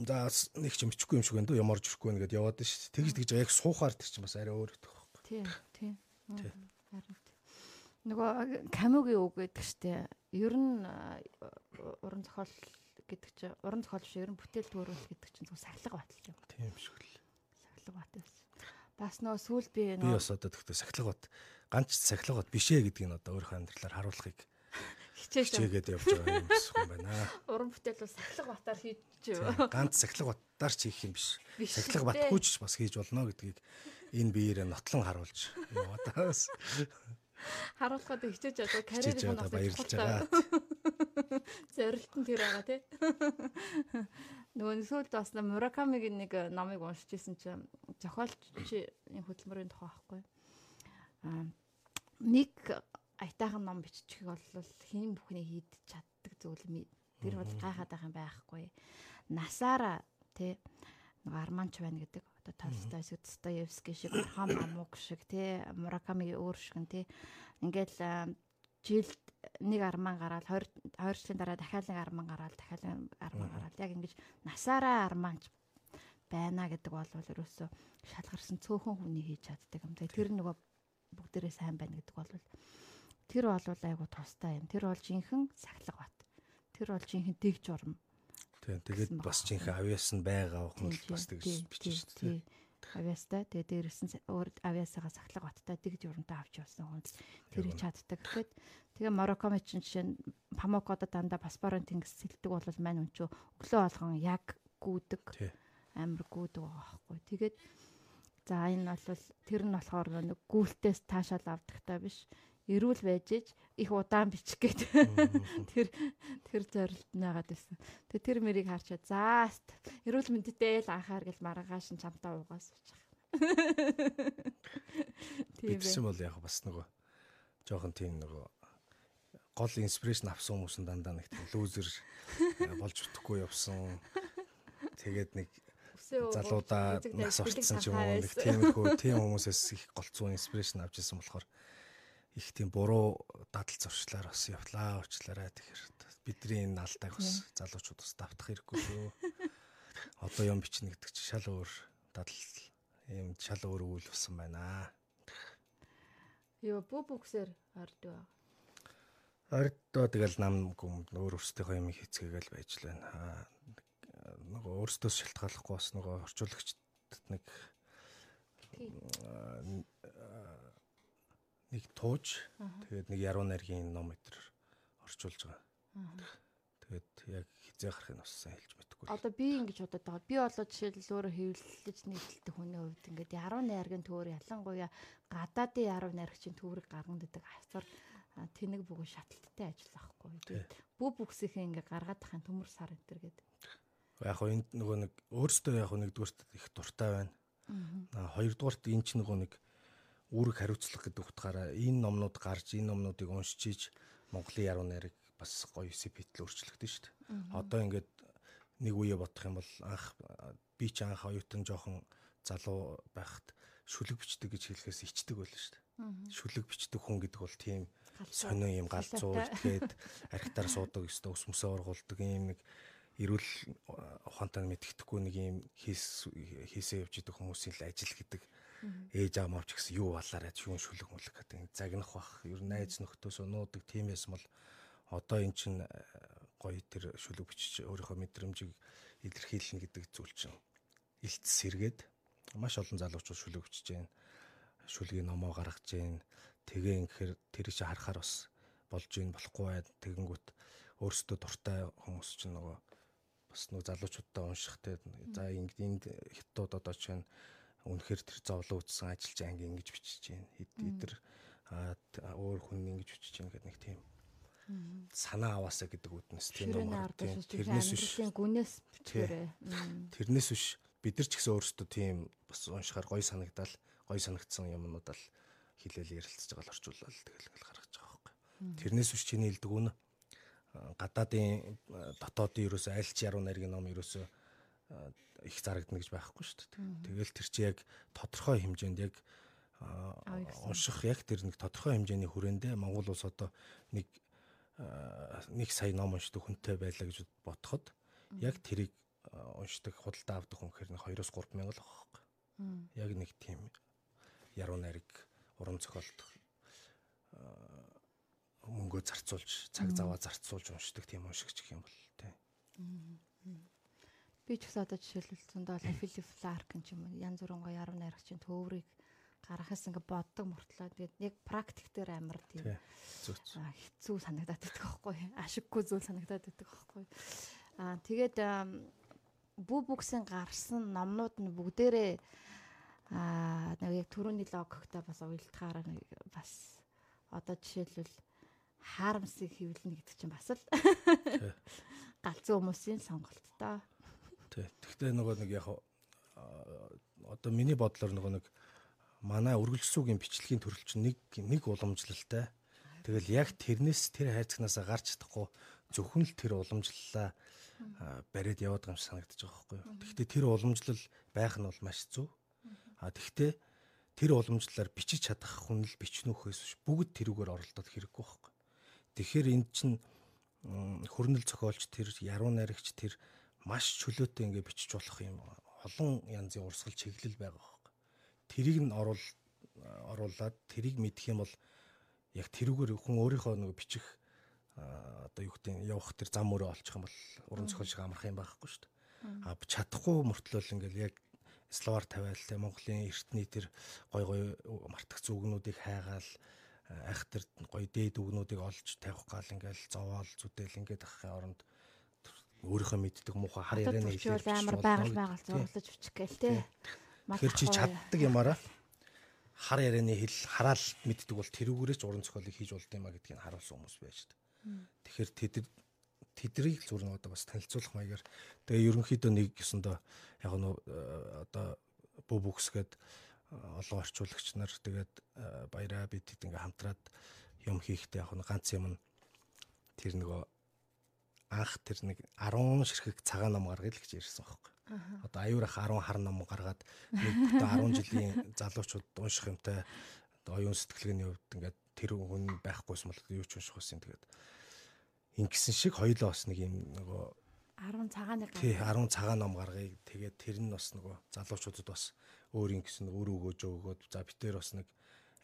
за нэг ч юм бичихгүй юм шиг байна дөө ямар ч ирэхгүй нэгэд яваад ш. Тэгж тэгж яг суухаар тэр чинь бас арай өөр өгдөг байхгүй. Тийм, тийм. Харин. Нөгөө Камугийн үг гэдэг штэ. Ер нь уран зохиол гэдэг чинь уран зохиол биш ер нь бүтээл төрөл гэдэг чинь зөв сахилга баталж юм. Тийм шиг л. Сахилга бат байсан. Бас нөө сүүл би Би бас одоо тэгтээ сахилга бат ганц сахилга бат бишээ гэдгийг нь одоо өөрийнхөө амьдралаар харуулахыг хичээж хичээгээд явж байгаа юм шиг юм байна. уран бүтээл бол сахилга батаар хийж. Ганц сахилга батаар ч хийх юм биш. Биш Сахилга дээ. батгүйч бас хийж болно гэдгийг энэ биеэрээ нотлон харуулж яваадаас Харуулхад хичээж одоо хичээж карьер байгаа баярлж байгаа. Зорилт нь тэр байгаа тий. Нөгөө сүүлд бас Муракамигийн нэг номыг уншиж ирсэн чинь зохиолчийн хөтөлмөрийн тухай байхгүй. Аа нэг аятайхан ном биччихийг бол хэн бүхний хийж чаддаг зүйл тэр бол гайхаад байгаа юм байхгүй. Насаараа тий нэг арманч байна гэдэг. Одоо Толстой, Достоевский шиг, Орхон Памук шиг тий Мураками өөр шиг нь тий ингээл аа, жилд нэг арман гараад 20 20 жилийн дараа дахиад нэг арман гараад дахиад нэг арман гараад яг ингэж насаараа арманч байна гэдэг бол ерөөсөө шалгарсан цөөхөн хүний хийж чаддаг юм. Тэгээ тэр нөгөө бүгдээрээ сайн байна гэдэг бол тэр бол айгу тустай юм. Тэр бол жинхэнэ сахилга бат. Тэр бол жинхэнэ дэг журам. Тийм тэгээд бас жинхэнэ авиасан байгаа хүн Тийм, бас тэгж тийм, шүү дээ. Авиастай тэгээ дээрээс нь өөр авиасаага сахлаг баттай дэг журамтай авч явсан хүн тэрийг чаддаг. Тэгэхэд тэгээ Мароккоми чинь жишээ нь Памокодо дандаа паспорын тэнгис сэлдэг бол мань чинь өглөө болгон яг гүдэг амар гүдэг байхгүй. Тэгээд за энэ бол тэр нь болохоор нэг гүйлтээс таашаал авдагтай биш. Ирүүл байж их удаан бичих гээд тэр тэр зорилт нагаад байсан. Тэгээ тэр мэрийг харчаа заа эрүүл мэндэтэй л анхаар гэл маргааш нь чамтаа угаас бичих. Тийм Бидсэн бай. бол яг бас нөгөө жоохон тийм нөгөө гол инспирэшн авсан хүмүүс нь дандаа нэг лүүзер болж өгөхгүй явсан. Тэгээд нэг залуудаа нас орцсон ч юм уу нэг байсан. тиймэрхүү тийм хүмүүсээс их голцоо инспирэшн авч ирсэн болохоор их тийм буруу дадал зуршлаар бас явлаа уучлаарай тэгэхээр бидний энэ алдааг бас залуучууд бас давтах хэрэггүй шүү. Одоо юм бичнэ гэдэг чинь шал өөр дадал ийм шал өөр үйл болсон байна. Йоо бүү бүксээр ордог. Ордоо тэгэл нам гүм өөр өөрсдийнхөө юм хийцгээгээл байж л байна. Аа, нөгөө өөрсдөөс шалтгааллахгүй бас нөгөө орчуулагчд нэг нэг тууж тэгээд нэг яруу найргийн ном өдр орчуулж байгаа. Тэгээд яг хизээ гарахыг бас сайн хэлж мэдэхгүй. Одоо би ингэж бодоод байгаа. Би болоо жишээлбэл өөрөө хэвлэлж нийтлдэг хүний хувьд ингээд яруу найргийн төвөр ялангуяа гадаадын яруу найрагчийн төврийг гарган дэдэг асар а, тэнэг бүгэ шаталттай ажил байхгүй. Тэгээд бүх бүксийн ингээд гаргаад тахын төмөр сар энэ төр гэдэг. Яг хоо энд нөгөө нэг өөрсдөө яг хоо нэгдүгüрт их дуртай байна. Аа хоёрдугаарт энэ ч нөгөө нэг үүрэг хариуцлага гэдэг утгаараа энэ номнууд гарч энэ номнуудыг уншиж Монголын яруу найрыг бас гоё сэпитл өөрчлөгдөн шүү дээ. Одоо ингээд нэг үе бодох юм бол анх би ч анх оюутан жоохон залуу байхад шүлэг бичдэг гэж хэлэхээс ичдэг байлаа шүү дээ. Шүлэг бичдэг хүн гэдэг бол тийм сонио юм галзуу тэгээд архитаар суудаг өстө ус мөсөө ургуулдаг юм нэг эрүүл ухаантай мэдгэдэхгүй нэг юм хийс хийсээ явж идэг хүмүүсийн л ажил гэдэг ээж аав мавч гэсэн юу балаарай шүүн шүлэг мүлэг гэдэг загнах бах. Ер нь найз нөхдөөс нуудаг тийм байсан бол одоо эн чин э, гоё тэр шүлэг бичиж өөрийнхөө мэдрэмжийг илэрхийлнэ гэдэг зүйл чинь илтс сэргээд маш олон залуучууд шүлэг бичиж байна шүлгийн номоо гаргаж байна тэгээ инхээр тэр чи харахаар бас болж ийн болохгүй бай тэгэнгүүт өөрсдөө дуртай хүмүүс чинь нөгөө бас нөгөө залуучуудаа уншихтай за ингэ энд хятад одоо чинь үнэхээр тэр зовлон үтсэн ажиллаж анги ингэж бичиж байна эдгээр өөр хүн ингэж бичиж байна гэдэг нэг тийм санаа аваасаа гэдэг үднэс тийм ард тийм тэрнээс биш. гүнээс бичгээрээ. тэрнээс биш. Бид нар ч гэсэн өөрсдөө тийм бас уншихаар гоё санагдал гоё санагдсан юмнуудаа л хилээл ярилцж байгаа л орчуулаад тэгэл ингээл гаргаж байгаа байхгүй. Тэрнээс биш чиний хэлдэг үнэ гадаадын а, дотоодын ерөөсөө аль ч яруу найргийн ном ерөөсөө их зарагдана гэж байхгүй шүү дээ. Тэгэл тэр чи яг тодорхой хэмжээнд яг унших яг тэр нэг тодорхой хэмжээний хүрээндээ Монгол улс одоо нэг нэг сая ном уншдаг хүнтэй байлаа гэж бодоход яг тэрийг уншдаг худалдаа авдаг хүн хэрэг 2-оос 3 мянга л байхгүй. Яг нэг тийм яруу найраг уран зохиолт мөнгөө зарцуулж цаг заваа зарцуулж уншдаг тийм уншигч гэх юм бол тий. Би ч гэсэн одоо жишээлбэл зөндөө олон Филип Фларк ч юм уу янз бүрийн гоё яруу найрагчийн төврийг гаргахаас ингээ боддог мөртлөө тэгээд яг практик дээр амар тийм хэцүү санагдаад байдаг байхгүй. Ашиггүй зүйл санагдаад байдаг байхгүй. Аа тэгээд бүү бүксийн гарсан номнууд нь бүгдээрээ аа нэг яг түрүүний логиктой бас уялдахаараа бас одоо жишээлбэл хаарамсыг хөвлөнө гэдэг чинь бас л галзуу хүмүүсийн сонголттой. Тий. Гэхдээ нөгөө нэг яг одоо миний бодлоор нөгөө нэг манай үргэлжлүүлгийн бичлэгийн төрөл чинь нэг нэг уламжлалтай. Тэгэл яг тэрнээс тэр хайрцагнасаа гарч чадахгүй зөвхөн л тэр уламжлалаа бариад яваад байгаа юм санагдаж байгаа байхгүй юу. Гэхдээ тэр уламжлал байх нь бол маш зөв. А тэгвэл тэр уламжлалаар бичиж чадах хүн л бичнүүхээс бүгд тэрүүгээр оролдоод хэрэггүй байхгүй. Тэгэхээр энд чинь хөрнөл зохиолч тэр яруу найрагч тэр маш чөлөөтэй ингээ бичиж болох юм олон янзын урсгал чиглэл байгаа байхгүй. Тэрийг нь оруул оруулаад тэрийг мэдэх юм бол яг тэрүүгээр хүн өөрийнхөө нэг бичих одоо юу гэдэг явах тэр зам өрөө олчих юм бол уран зохиол шиг амарх юм байхгүй шүү дээ. А чадахгүй мөртлөө ингээл яг словар тавиал те Монголын эртний тэр гой гой мартах зүгнүүдийг хайгаал айх тэр гой дээд үгнүүдийг олж тавих гал ингээл зовоол зүтэл ингээд ахын оронд өөрийнхөө мэддэг муухай хар ярианы хэлээр амар байгаль байгаль зурлаж бичих гээл те. Тэгэхээр чи чаддаг юмараа хар ярианы хэл хараал мэддэг бол тэрүүгээрээ ч уран зохиолыг хийж болд юмаа гэдгийг харуулсан хүмүүс байж та. Тэгэхээр тэд тэдрийг л зүрх одоо бас танилцуулах маягаар тэгээ ерөнхийдөө нэг гэсэндөө яг нь одоо бүү бүксгээд олон орчуулагч нар тэгээд баяраа бид хэд ингээ хамтраад юм хийхдээ яг нь ганц юм нь тэр нөгөө анх тэр нэг 10 ширхэг цагаан ном гаргая л гэж ярьсан байхгүй. Одоо аюурах 10 хар ном гаргаад нэг одоо 10 жилийн залуучууд унших юмтай оюун сэтгэлгээний хувьд ингээд тэр хүн байхгүйсэн бол юу ч унших байсан тэгээд ингэсэн шиг хоёлоо бас нэг юм нөгөө 10 цагаан нэг тий 10 цагаан ном гаргая. Тэгээд тэр нь бас нөгөө залуучуудад бас өөр юм гэсэн өөр өгөөж өгөөд за битээр бас нэг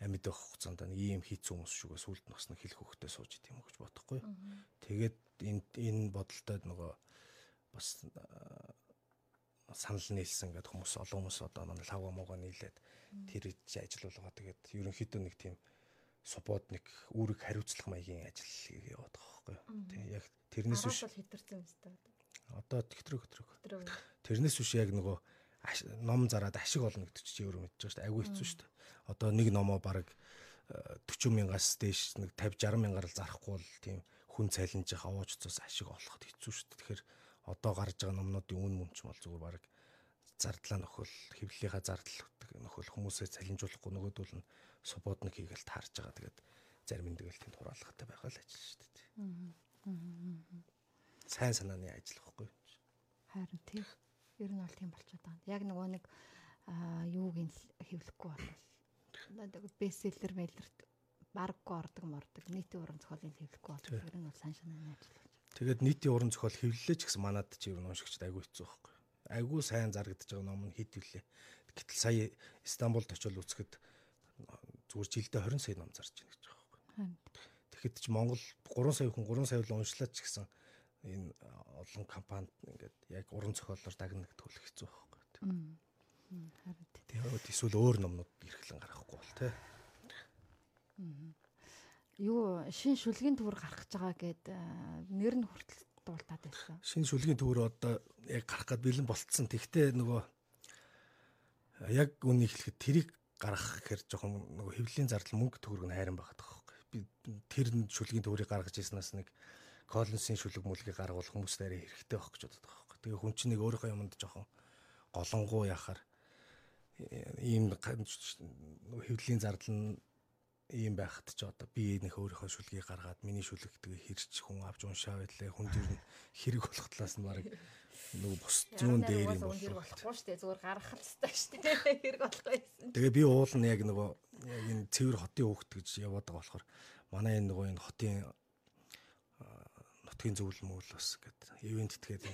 амьд байх хугацаанд нэг ийм хийц хүмүүс шүүгээ сүлд нь бас нэг хэлэх хөхтэй сууж идэм үү гэж бодохгүй. Тэгээд энэ энэ бодолтой нөгөө бас санал нийлсэн гэдэг хүмүүс олон хүмүүс одоо манай лавга мууга нийлээд тэр ажиллуулгаа тэгээд ерөнхийдөө нэг тийм субодник үүрэг хариуцлах маягийн ажил яваад байгаа байхгүй. Тэг яг тэрнээс биш хэтэрсэн юм шүү дээ. Одоо тэгтрэг хөтрөг. Тэрнээс биш яг нөгөө ном зараад ашиг олно гэдэг чинь өөрөө мэдчихэж шүү дээ. Айгүй хэцүү шүү дээ. Одоо нэг номоо баг 40 мянгаас дээш нэг 50 60 мянгаар л зарахгүй бол тийм хүн цалинжих овооч цус ашиг олоход хэцүү шүү дээ. Тэгэхээр одоо гарч байгаа номнуудын үн мөн ч бол зүгээр баг зардлаа нөхөл хэвлэлийнхаа зардал нөхөл хүмүүсээ цалинжуулахгүй нөгөөдөл нь субодник хийгээл таарж байгаа. Тэгээд зарим нэг л тэнд хураалгатай байхаа л ажил шүү дээ. Сайн санааны ажил واخгүй. Харин тийм. Ер нь бол тийм болчиход байгаа. Яг нөгөө нэг юуг нь хэвлэхгүй болвол бестселлер мэлэрт барггүй ордог мордог нийтийн уран зохиолын хэвлэхгүй бол ер нь бол сайн санааны ажил болж. Тэгээд нийтийн уран зохиол хэвлэлээ ч гэсэн манад чи ер нь уншигчд айгүй хэцүү байхгүй. Айгүй сайн зарагдаж байгаа ном нь хэд вүлээ. Гэтэл сая Стамбулд очиод үзэхэд зүгээр жилдээ 20 сая ном зарж байна гэж байгаа байхгүй. Тэгэхэд ч Монгол 3 сая хүн 3 сая л уншлаад ч гэсэн энэ олон компанид ингээд яг уран зохиолоор дагнах төлөх хэцүү байхгүй. Харин тэгээд эсвэл өөр номнууд эрхлэн гаргахгүй бол тий. Юу шин шүлгийн төвөр гарах гэж байгаа гэд нэр нь хүртэл дуултаад байсан. Шин шүлгийн төвөр одоо яг гарах гээд бэлэн болцсон. Тэгтээ нөгөө яг үнийг хэлэхэд тэрийг гаргах гэхээр жоохон нөгөө хэвлэлийн зардал мөнгө төгрөг нь хайран байгаад байгаа би тэр шүлгийн төврийг гаргаж ирснаас нэг Коллинсийн шүлэг мүлгийг гаргавал хүмүүст арай хэрэгтэй байх гэж байгаа байхгүй. Тэгээ хүн чинь нэг өөрийнхөө юмд жоохон голонгуу яхаар ийм хэвлэлийн зардал нь ийм байхад ч одоо би нэг өөрийнхөө шүлгийг гаргаад миний шүлэг тэгээ хэрч хүн авч уншаа байлаа. Хүн дэр хэрэг болох талаас нь баг нөгөө бус зүүн дээр юм бол хэрэг болохгүй шүү дээ. Зүгээр гаргах хэрэгтэй шүү дээ. Хэрэг болох байсан. Тэгээ би уул нь яг нөгөө энэ цэвэр хотын хөөхт гэж яваад байгаа болохоор манай энэ нөгөө энэ хотын нутгийн зөвлөл мөл бас гэдэг ивент тгээд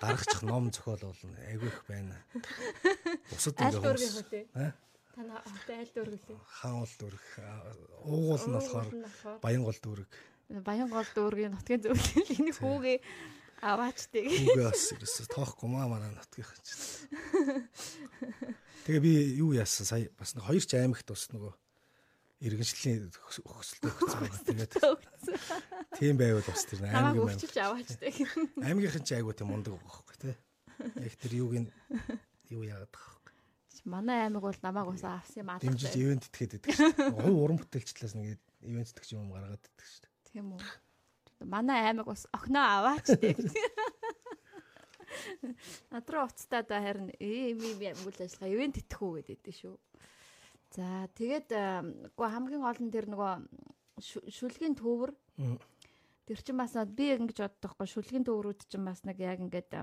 гаргачих ном зохиол болно. Айгүй их байна. Бусад ингэ хүмүүс Тана айл дүүрэг лээ. Хаан ул дүүрэг. Уугуул нь болохоор Баянгол дүүрэг. Баянгол дүүргийн нутгийн зөвлөл энийг хүүгээ Аваачдаг. Үгүй бас ерөөсө тоохгүй маа манай нутгийнх ч. Тэгээ би юу яасан сая бас нэг хоёр ч аймагт бас нөгөө иргэншлийн өгсөлтөө өгсөн байна. Тэгээд тийм байвал бас тэр аймаг аймаг өчөж аваачдаг. Аймагийнхан ч айгуу тийм мундаг байхгүй тий. Яг тэр юуг нь юу яагаад вэ? Манай аймаг бол намайг бас авсан юм аа. Дэмжиж ивент итгээд байдаг шүү. Хувь уран бүтээлчлээс нэг ивент итгэж юм гаргаад байдаг шүү. Тийм үү. Манай аймаг бас огноо аваачдаг. Надраа уцтаа да харин ийм ийм үйл ажиллагаа ивент итгэх үү гэдэг шүү. За тэгээд үгүй хамгийн гол нь тэр нөгөө шүлгийн төвөр тэр чинь бас би ингэж боддог байхгүй шүлгийн төврүүд чинь бас нэг яг ингээд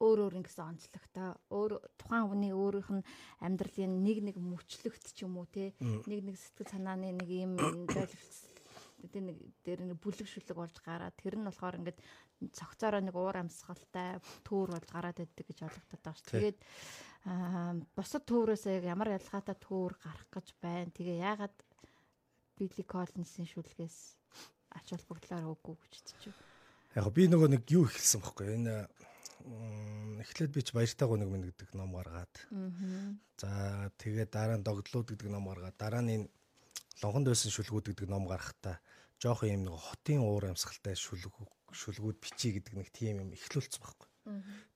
өөр өөр ингэсэн онцлогтой өөр тухайн хүний өөрийнх нь амьдралын нэг нэг мөчлөгт ч юм уу те нэг нэг сэтгэл санааны нэг юм байлвалц тэр нэг дээр нэг бүлэг шүлэг болж гараад тэр нь болохоор ингээд цогцороо нэг уур амьсгалтай төөр болж гараад байдаг гэж ойлгохтой даа ш. Тэгээд бусад төөрөөс яг ямар ялгаатай төөр гарах гэж байна. Тэгээ яагаад Билли Коллинсийн шүлгээс ач холбогдлоор өггүй гэж чинь. Яг би нөгөө нэг юу ихэлсэн бохоггүй. Энэ эхлээд би ч баяртайгуу нэг минь гэдэг ном гаргаад. За тэгээд дараа нь догдлууд гэдэг ном гаргаад. Дараа нь энэ лонгонд байсан шүлгүүд гэдэг ном гарахтаа жоох юм нэг хотын уур амьсгалтай шүлэг шүлгүүд бичиж гэдэг нэг тийм юм ихлүүлсэн байхгүй.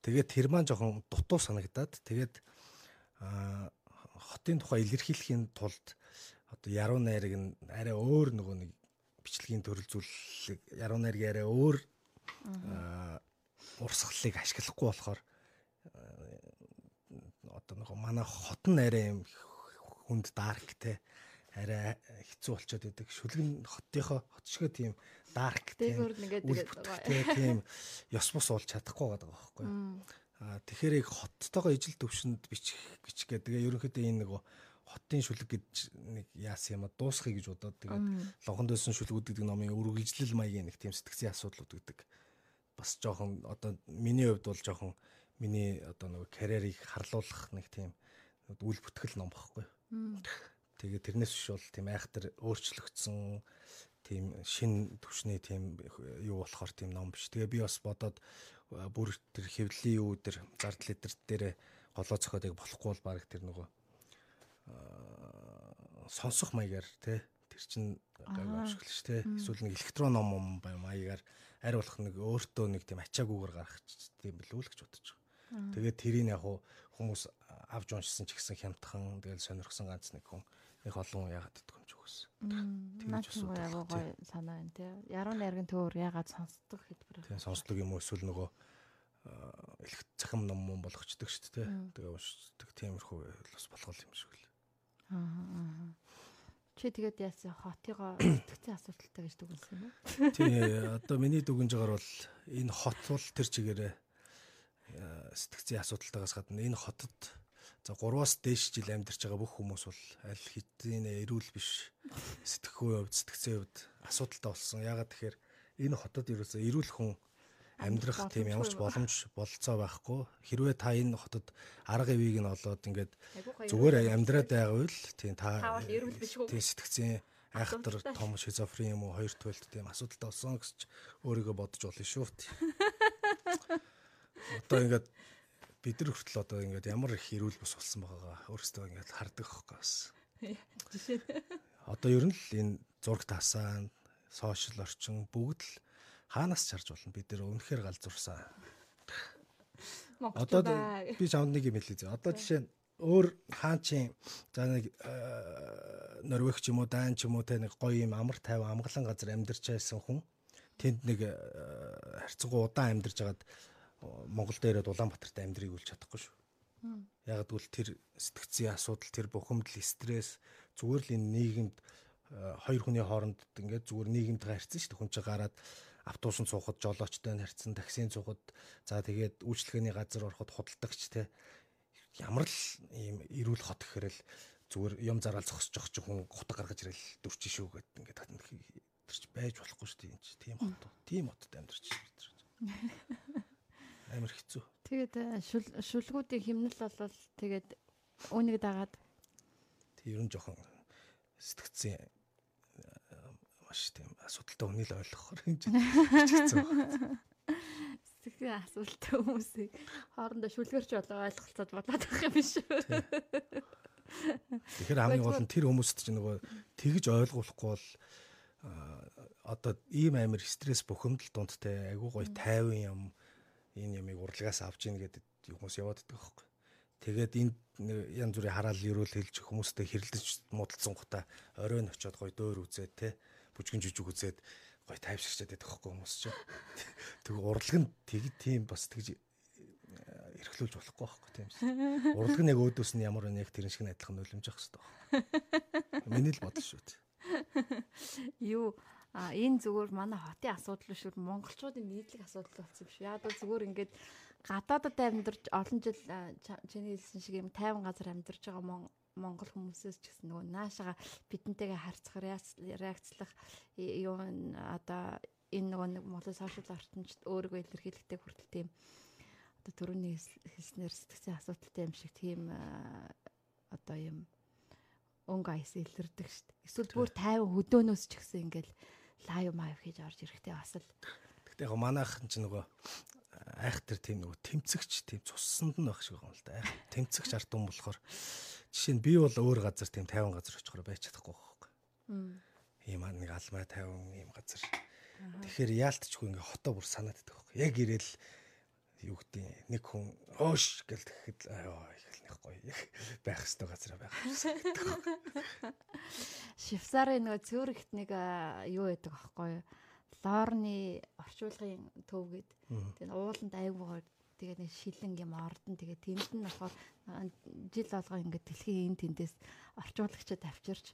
Тэгээд тэр маань жоохон дутуу санагдаад тэгээд хотын тухай илэрхийлэхийн тулд одоо яруу найраг нь арай өөр нөгөө нэг бичлэгийн төрөл зүйлийг яруу найргийн арай өөр урсгалыг ашиглахгүй болохоор одоо нөгөө манай хот нь арай юм хүнд дарк те арай хэцүү болчиход идэг. Шүлгэн хотынхоо хот шиг тийм дарк тийм тийм ёс бус болж чадахгүй байгаа байхгүй. Аа тэгэхээр яг хоттойгоо ижил төвшөнд бичих бичих гэдэг. Ерөнхийдөө энэ нөгөө хотын шүлэг гэж нэг яасан юм а дуусхыг гэж бодоод тэгээд логонд байсан шүлгүүд гэдэг номын үргэлжлэл маягийн нэг тийм сэтгцийн асуудлууд гэдэг. Бас жоохон одоо миний хувьд бол жоохон миний одоо нөгөө карьерийг харлуулах нэг тийм үл бүтгэл ном багхгүй. Тэгээ тэрнээс биш бол тийм айхтар өөрчлөгдсөн тийм шин төвшний тийм юу болохоор тийм ном биш. Тэгээ би бас бодоод бүр тэр хэвлэлийн юу тэр зардал литер дээр голоо цохоод яг болохгүй бол баг тэр нөгөө сонсох маягаар те тэр чин гайгүй ашиглаж те эсвэл нэг электрон ном ном бай маягаар арь болох нэг өөртөө нэг тийм ачаагүйгээр гарах тийм билүү л гэж бодож байгаа. Тэгээд тэрийг яг хүмүүс авч уншсан ч гэсэн хямдхан тэгэл сонирхсан ганц нэг хүн их олон идэх юм ч үгүйс. Тэгж асуух яг гоё санаа байна те. Яруу найргийн төөр яагаад сонсдог хэлбэр. Тийм сонсдог юм уу эсвэл нөгөө элэх цахим ном мөн болгочдөг шүү дээ. Тэгээ уншдаг тиймэрхүү бас болох юм шиг л. Аа. Чи тэгээд яасан хотыгоо сэтгцэн асуудалтай гэж дүгнсэн юм уу? Тий, одоо миний дүгнж байгаагаар бол энэ хот бол тэр чигээрээ сэтгцэн асуудалтайгаас гадна энэ хотод За 3-аас дээш жил амьдарч байгаа бүх хүмүүс бол аль хэдийн эрүүл биш сэтгэхүй хувьд сэтгцийн хувьд асуудалтай болсон. Ягаад тэгэхээр энэ хотод ерөөсөө эрүүл хүн амьдрах тийм ямар ч боломж болцоо байхгүй. Хэрвээ та энэ хотод арга ивийг нь олоод ингээд зүгээр амьдраад байгаа үйл тийм та тийм сэтгцийн айхтар том шизофрен юм уу хоёр туйлд тийм асуудалтай болсон гэж өөрийгөө бодож болно шүү. Одоо ингээд бид нар хүртэл одоо ингээд ямар их эрүүл бус болсон байгаагаа өөрөөсөө ингээд хардаг байхгүй бас. Жишээ. Одоо ер нь л энэ зураг тасаа, сошиал орчин бүгд л хаанаас чарж болно бид нэр үнэхээр галзуурсан. Одоо би чамд нэг юм хэлээ. Одоо жишээ нь өөр хаанчин за нэг э, Норвег ч юм уу Дан ч юм уу те нэг гоё юм амар тайван амгалан газар амьдарч байсан хүн тэнд нэг э, харьцангуй удаан амьдарч байгаад Монгол дээрээ Улаанбаатарт амьдрыг үлч чадахгүй шүү. Яг гэвэл тэр сэтгцийн асуудал, тэр бухимдал, стресс зүгээр л энэ нийгэмд э, хоёр хүний хооронд ингээд зүгээр нийгэмд харьцсан шүү дээ. Хүн чинь гараад автобусанд суухад жолоочтой харьцсан, таксинд суухад за тэгээд үйлчлэгээний газар ороход худалдагч те ямар л ийм эрүүл хот гэхээр л зүгээр юм зараал зогсож явах чинь хүн гутаг гаргаж ирэл дөрч шүү гэд ингээд тэр ч байж болохгүй шүү дээ. Тийм хот. Тийм хотод амьдарч байна амар хэцүү. Тэгээд э, шүлгүүдийн химнэл бол тэгээд үүнийг дагаад тэг ер нь жоохон сэтгцэн маш тийм асуудалтай хүний л ойлгохоор юм чинь хэцүү. Сэтгэлийн асуулттай хүмүүсийг хоорондоо шүлгэрч болоо ойлголцоод болоод байх юм биш үү? Тэгэхээр хамгийн гол нь тэр хүмүүст чинь нөгөө тэгж ойлгуулахгүй бол одоо ийм амир стресс бухимдал дундтай айгуу гоё тайван юм энэ ямыг урлагаас авч ийн гэдэг хүмүүс яваад байдаг байхгүй. Тэгээд энд янз бүрийн хараал ерөөл хэлж хүмүүстэй хэрэлдэж муудалцсан гутаа оройн очиод гоё дөөр үзээд те бүжгэн жижиг үзээд гоё тайвширчаад байдаг байхгүй хүмүүс чинь. Тэг урлаг нь тэг тийм бас тэгж эрхлүүлж болохгүй байхгүй тийм шүү. Урлаг нь яг өөдөөс нь ямар нэг тэрэн шиг адилхан нулимж явах хэрэгтэй. Миний л бодол шүү. Юу а энэ зүгээр манай хотын асуудал шүү. Монголчуудын нийтлэг асуудал болсон шүү. Яг бол зүгээр ингээд гадаадад амьдарч олон жил чиний хэлсэн шиг юм тайван газар амьдарч байгаа Монгол хүмүүсээс ч гэсэн нөгөө наашаага бидэнтэйгээ харьцах реакцлах юу одоо энэ нөгөө нэг Монгол сошиал ортонд өөрийгөө илэрхийлэхдээ хүртэл тийм одоо төрөний хэлснээр сэтгцэн асуудалтай юм шиг тийм одоо юм өнгө айс илэрдэг шүү дээ. Эсвэл бүр 50 хөдөөнөөс ч гэсэн ингээл лайв маяг хийж орж ирэхтэй бас л. Гэтэ яг манайхан ч нөгөө айхтар тийм нөгөө тэмцэгч тийм цуссанд нь байх шиг байгаа юм л да. Айх тэмцэгч ард юм болохоор жишээ нь би бол өөр газар тийм 50 газар очихоор байж чадахгүй байхгүй. Ийм нэг алмай 50 ийм газар. Тэгэхээр яалтчгүй ингээ хотоо бүр санаад байдаг байхгүй. Яг ирээл юу гэдэг нэг хүн өөш гэл тэгэхэд аа их гоё байх хэвээр газар байх. Швейцарын нөгөө Цюрихт нэг юу байдаг аахгүй юу? лорны орчуулгын төв гээд тэгээ ууланд айгуугаар тэгээ нэг шилэн юм ордон тэгээ тэнд нь болохоор жил болгоо ингээд дэлхийн энэ тэндээс орчуулагчид авчирч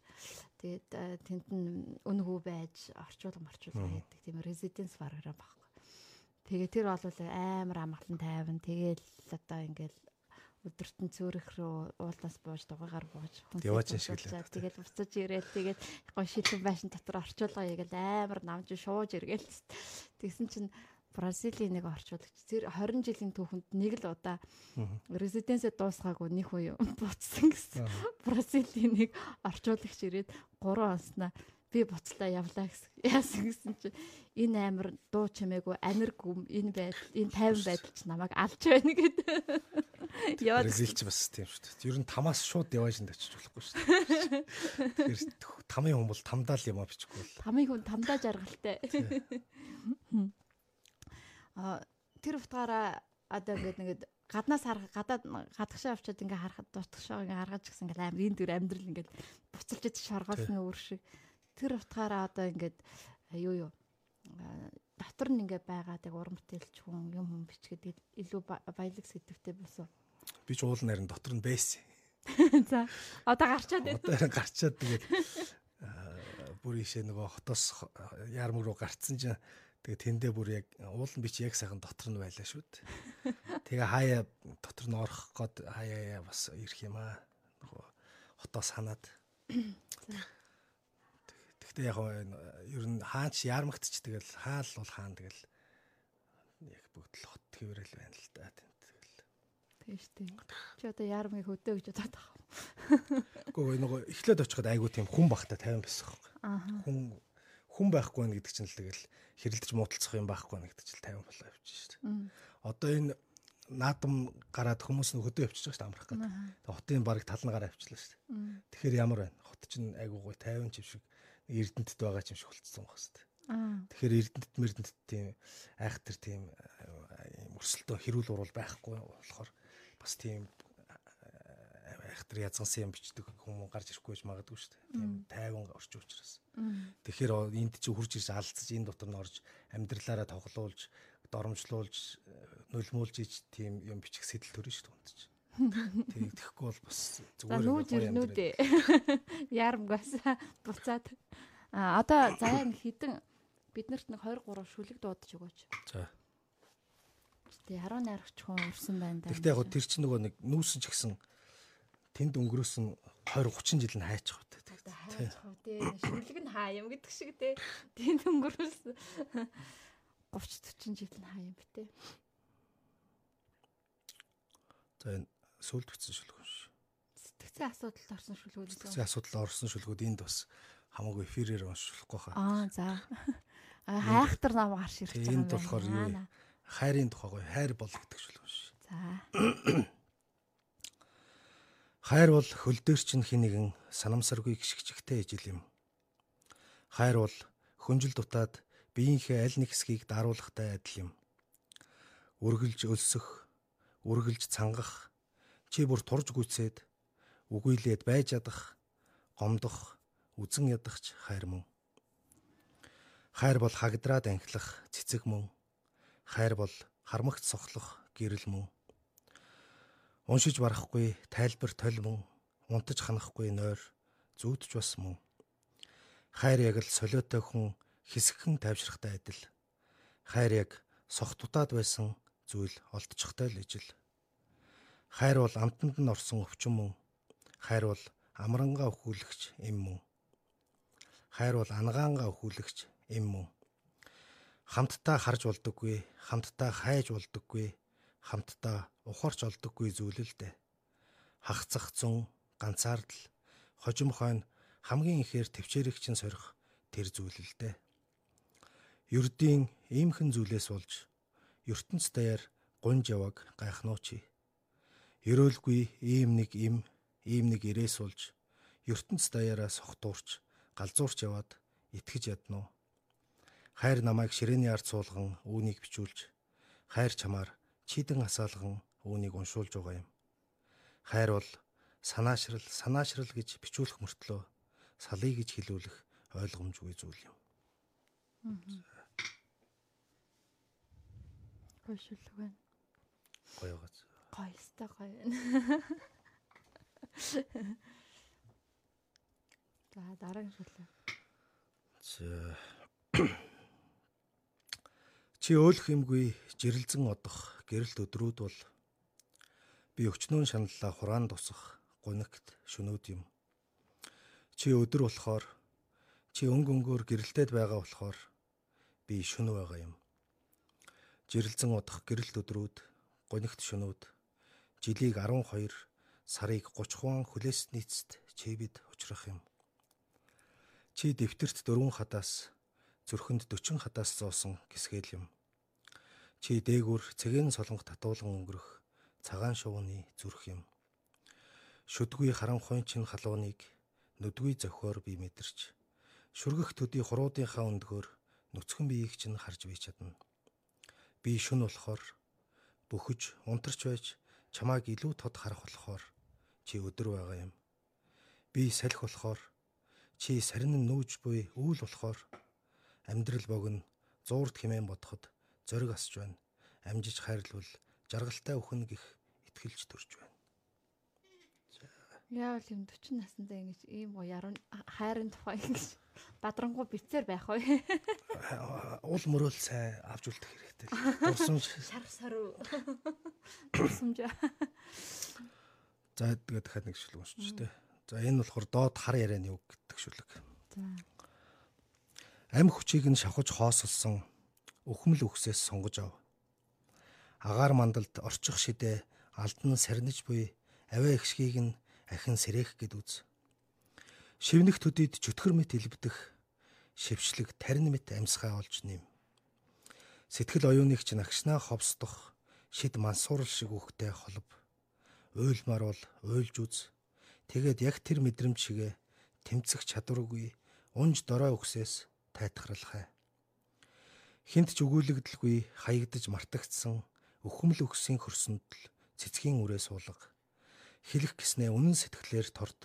тэгээд тэнд нь үнэхүү байж орчуулга морчуулга хийдэг тийм резиденс програм багхгүй. Тэгээ тэр бол амар амгалан тайван. Тэгээл одоо ингээд өдөртөн цөөрөх рүү уулнаас бууж дугаагаар бууж яваач ашиглаад тэгэл буцаж ирээл тэгээд гоо шилэн байшин дотор орчуулга ягээл амар намж шууж иргээл тэгсэн чинь Бразилийн нэг орчуулагч тэр 20 жилийн түүхэнд нэг л удаа резиденсээ дуусгаагүй нэг үе буцсан гэсэн. Бразилийн нэг орчуулагч ирээд 3 онснаа би буцлаа явлаа гэсэн. Яасан гэсэн чинь энэ амир дуу чимээгүй анир гүм энэ байдал энэ 50 байдал ч намайг алж байна гэдэг. Яваад Бразилч бас тийм шүү дээ. Ер нь тамаас шууд явааж энэ очиж болохгүй шүү дээ. Тэгэхээр тамийн хүн бол тамдаал юм а бичихгүй л. Тамийн хүн тамдаа жаргалтай. А тэр утгаараа одоо ингээд нэгэд гаднаас харах гадаад гадагшаа авчиад ингээ харахад дутгшаа ингээ харгаж гисэн ингээ амар энэ төр амьдрал ингээ буцалж идэж шаргалсны өөр шиг тэр утгаараа одоо ингээд юу юу дотор нь ингээ байгаад яг уран бүтээлч хүн юм хүн бичгээд илүү баялаг сэтгэвтэй болсон Би ч уул нарийн дотор нь байсан. За одоо гарчаад байна. Одоо гарчаад тэгээд бүр ийшээ нөгөө хотоос яармаг руу гарцсан чинь тэгээ тэндээ бүр яг уул нь би чи яг сайхан дотор нь байлаа шүү дээ. Тэгээ хаяа дотор нь орох гээд хаяа бас ирэх юм аа. Нөгөө хотоос ханаад. Тэгтээ яг ер нь хаач яармагтч тэгэл хаал бол хаан тэгэл яг бүгд л хот хэврэл байна л да. Тийм шүү дээ. Чи одоо яармыг хөдөө гэж бодоод байгаа. Гэхдээ нөгөө эхлээд очиход айгуу тийм хүн бахта 50 байсан хэрэг. Хүн хүн байхгүй нэ гэдэг чинь л тэгэл хэрэлдэж муудалцах юм байхгүй нэ гэдэг чинь 50 болоо явчих шүү дээ. Одоо энэ наадам гараад хүмүүс нь хөдөө явчихж байгаа шүү дээ амрах гэдэг. Хотын бараг талн гараа явчихлаа шүү дээ. Тэгэхээр ямар байна? Хот чинь айгуу гой 50 ч юм шиг эрдэнэтэд байгаа ч юм шиг болцсон байх шүү дээ. Тэгэхээр эрдэнэт мэрдэнэт тийм айхтар тийм өрсөлдөө хэрүүл урал байхгүй болохоор бас тийм айхтар язгансан юм бичдэг хүмүүс гарч ирэхгүй байж магадгүй шүү дээ. Тийм тайван орчин учраас. Тэгэхээр энд чи хурж ирж алдсаж энэ дотор нь орж амьдралаараа тоглуулж, доромжлуулж, нулимуулж ич тийм юм бичих сэтэл төрнө шүү дээ чи. Тийм тэгэхгүй бол бас зүгээр нүүж ирнүүдээ. Ярамгаас буцаад. А одоо заяа хідэн биднэрт нэг 23 шүлэг дуудаж өгөөч. За. Тэгээ 18 аргач хүн урсан байна да. Гэхдээ яг тэр чинь нөгөө нэг нүүсэн ч гэсэн тэнд өнгөрөөсөн 20 30 жил нь хайчих үү. Хайчих үү тий. Шүлэг нь хаа юм гэдэг шиг тий. Тэнд өнгөрөөсөн 30 40 жил нь хаа юм бэ тий. За энэ сүлд бичсэн шүлгүүд ш. Сэтгцэн асуудалд орсон шүлгүүд. Сэтгцэн асуудалд орсон шүлгүүд энд бас хамаагүй эфирээр уншуулахгүй хаа. Аа за. Хайхтар нам гарч ирэх юм байна. Энд болохоор юу хайрын тухайгүй хайр бол гэдэг шүлэг ш. За. Хайр бол хөл дээр чинь хин нэгэн санамсаргүй гიშгчгтэй ижил юм. Хайр бол хүнжил дутаад биеийнхээ аль нэг хэсгийг даруулахтай адил юм. Үргэлж өлсөх, үргэлж цангах, чи бүр турж гүцээд үгүйлээд байж ядах, гомдох, үзен ядахч хайр мөн. Хайр бол хагдраад анхлах цэцэг мөн. Хайр бол хармагт сохлох гэрэл мөн Уншиж барахгүй тайлбар толь мөн унтаж ханахгүй нойр зүүдж бас мөн. Хайр яг л солиотой хүн хэсэгхэн тайвшрахтай адил. Хайр яг сох дутаад байсан зүйл олдчихтой л ижил. Хайр бол амтанд нь орсон өвчин мөн. Хайр бол амрангаа өхүүлэгч эм мөн. Хайр бол ангаангаа өхүүлэгч эм мөн. Хамтдаа харж болдоггүй, хамтдаа хайж болдоггүй, хамтдаа ухаарч олдоггүй зүйл л дээ. Хагцах зун ганцаардл хожим хойно хамгийн ихээр төвчээрэгчин сорих тэр зүйл л дээ. Ердийн иймхэн зүйлээс болж ертөнц даяар гунж яваг гайхнуучи. Ерөөлгүй ийм нэг им ийм нэг ирээс болж ертөнц даяараа сохтуурч галзуурч яваад итгэж яднуу. Хайр намайг ширээний ард суулган үүнийг бичүүлж хайр чамаар чийдэн асаалган үүнийг уншуулж байгаа юм. Хайр бол санаашрал, санаашрал гэж бичүүлэх мөртлөө салъя гэж хэлүүлэх ойлгомжгүй зүйл юм. Гойшулг байна. Гоё газ. Гоё өстой гоё байна. За дараагийн шүлэг. За Чи өөлөх юмгүй жирэлзэн одох гэрэлт өдрүүд бол би өчнөө шаналлаа хураан тусах гунигт шөнөөд юм. Чи өдөр болохоор чи өнг өнгөөр гэрэлтээд байгаа болохоор би шөнө байгаа юм. Жирэлзэн одох гэрэлт өдрүүд гунигт шөнөөд жилийг 12 сарыг 30 хуан хүлээс нийцэд чи бид учрах юм. Чи дэвтэрт дөрвөн хадаас зүрхэнд 40 хадаас зоосон гисгэл юм Чи дээгүр цэгэн солонго татуулан өнгөрөх цагаан шувууны зүрх юм. Шүдгүй харанхуйн чин халууныг нүдгүй зохиор би мэдэрч шүргэх төдий хуруудынхаа өндгөөр нүцгэн биеийг чинь харж би чадна. Би шүн болохоор бөхөж унтарч байж чамааг илүү тод харах болохоор чи өдөр байгаа юм. Би салхи болохоор чи сарин нүүж буй үүл болохоор амьдрал богино зуурд хэмээн бодоход зориг асч байна. Амжиж хайрлвал жаргалтай өхөн гих итгэлж төрж байна. Яавал юм 40 наснда ингэж ийм гоё яруу хайрын тухай ингэж бадрангуу бицээр байх вэ? Уул мөрөөл сайн авч үлдэх хэрэгтэй. Дурсамж шар саруу. Дурсамж. За тэгээд дахиад нэг шүлэг уншиж тээ. За энэ болохоор доод хар ярианы үг гэдэг шүлэг. За. Ам хүчийг нь шавхаж хоосолсон өхмөл өгсөөс сонгож ав. Агаар мандалд орчих шидэ алдан сарниж буй аваа ихшгийг нь ахин сэрэх гэд үз. Шивнэх төдийд чөтгөр мэт илбдэх шившлэг тарин мэт амьсгаа олж нэм. Сэтгэл оюуныг ч нагшнаа ховсдох шид мансуурал шиг үхтэй холб. Уйлмаар бол уйлж үз. Тэгээд яг тэр мэдрэмж шигэ тэмцэх чадваргүй унж дорой өгсөөс тайтгаралхай хинт ч өгүүлэгдэлгүй хаягдж мартагдсан өхөмл өгсөн хөрсөнд л цэцгийн үрээ суулга хэлэх гиснээ үнэн сэтгэлээр торд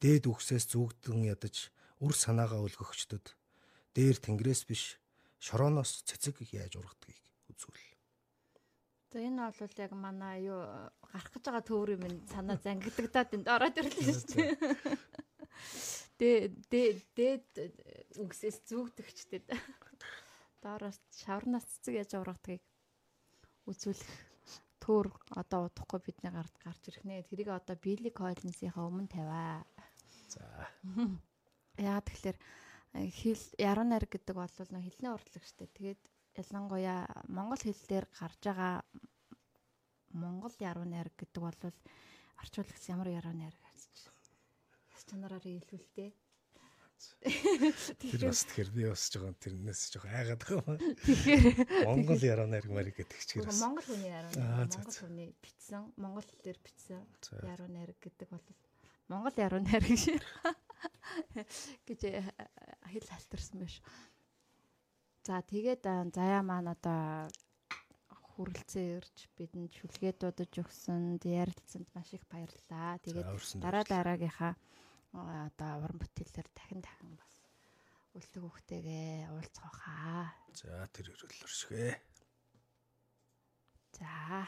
дээд үгсээс зүгдэн ядаж үр санаагаа өлгөгчдөд дээр тэнгэрээс биш шорооноос цэцэг яаж ургадгийг үзүүл. За энэ бол яг манай юу гарах гэж байгаа төвөр юм санаа зангидагдаад энд ороод ирлээ шүү дээ. Дээд дээд үгсээс зүгдэгчдэд доороос шаврнаас цэцэг яаж ургадгийг үзүүлэх төр одоо удахгүй бидний гард гарч ирэх нэ. Тэрийг одоо Билли Коллинсийнхаа өмнө тавиа. За. Яа тэгэхээр хэл яруу найр гэдэг бол нөө хэлний уртлагчтай. Тэгээд ялангуяа монгол хэл дээр гарч байгаа монгол яруу найр гэдэг бол орчуулагч ямар яруу найр гэж чанараар илүүлтэй. Тэр бас тэгэхээр би бас жоохон тэрнээс жоохон айгаад байгаа юм. Тэгэхээр Монгол яруу найраг мариг гэдэг чигээр бас. Монгол хүний яруу найраг Монгол хүний бичсэн Монгол хэлээр бичсэн яруу найраг гэдэг бол Монгол яруу найраг шиг гэж э, хэл халтарсан байж. За тэгээд а, заяа маань одоо хүрэлцэн ирж бидэнд шүлгээ дуудаж өгсөнд ярилцсанд маш их баярлалаа. Тэгээд дараа дараагийнхаа одоо уран бүтээлээр дахин дахин бас үлдэг хөхтэйгээ уулзах хаа. За тэр өрөөлөр шигэ. За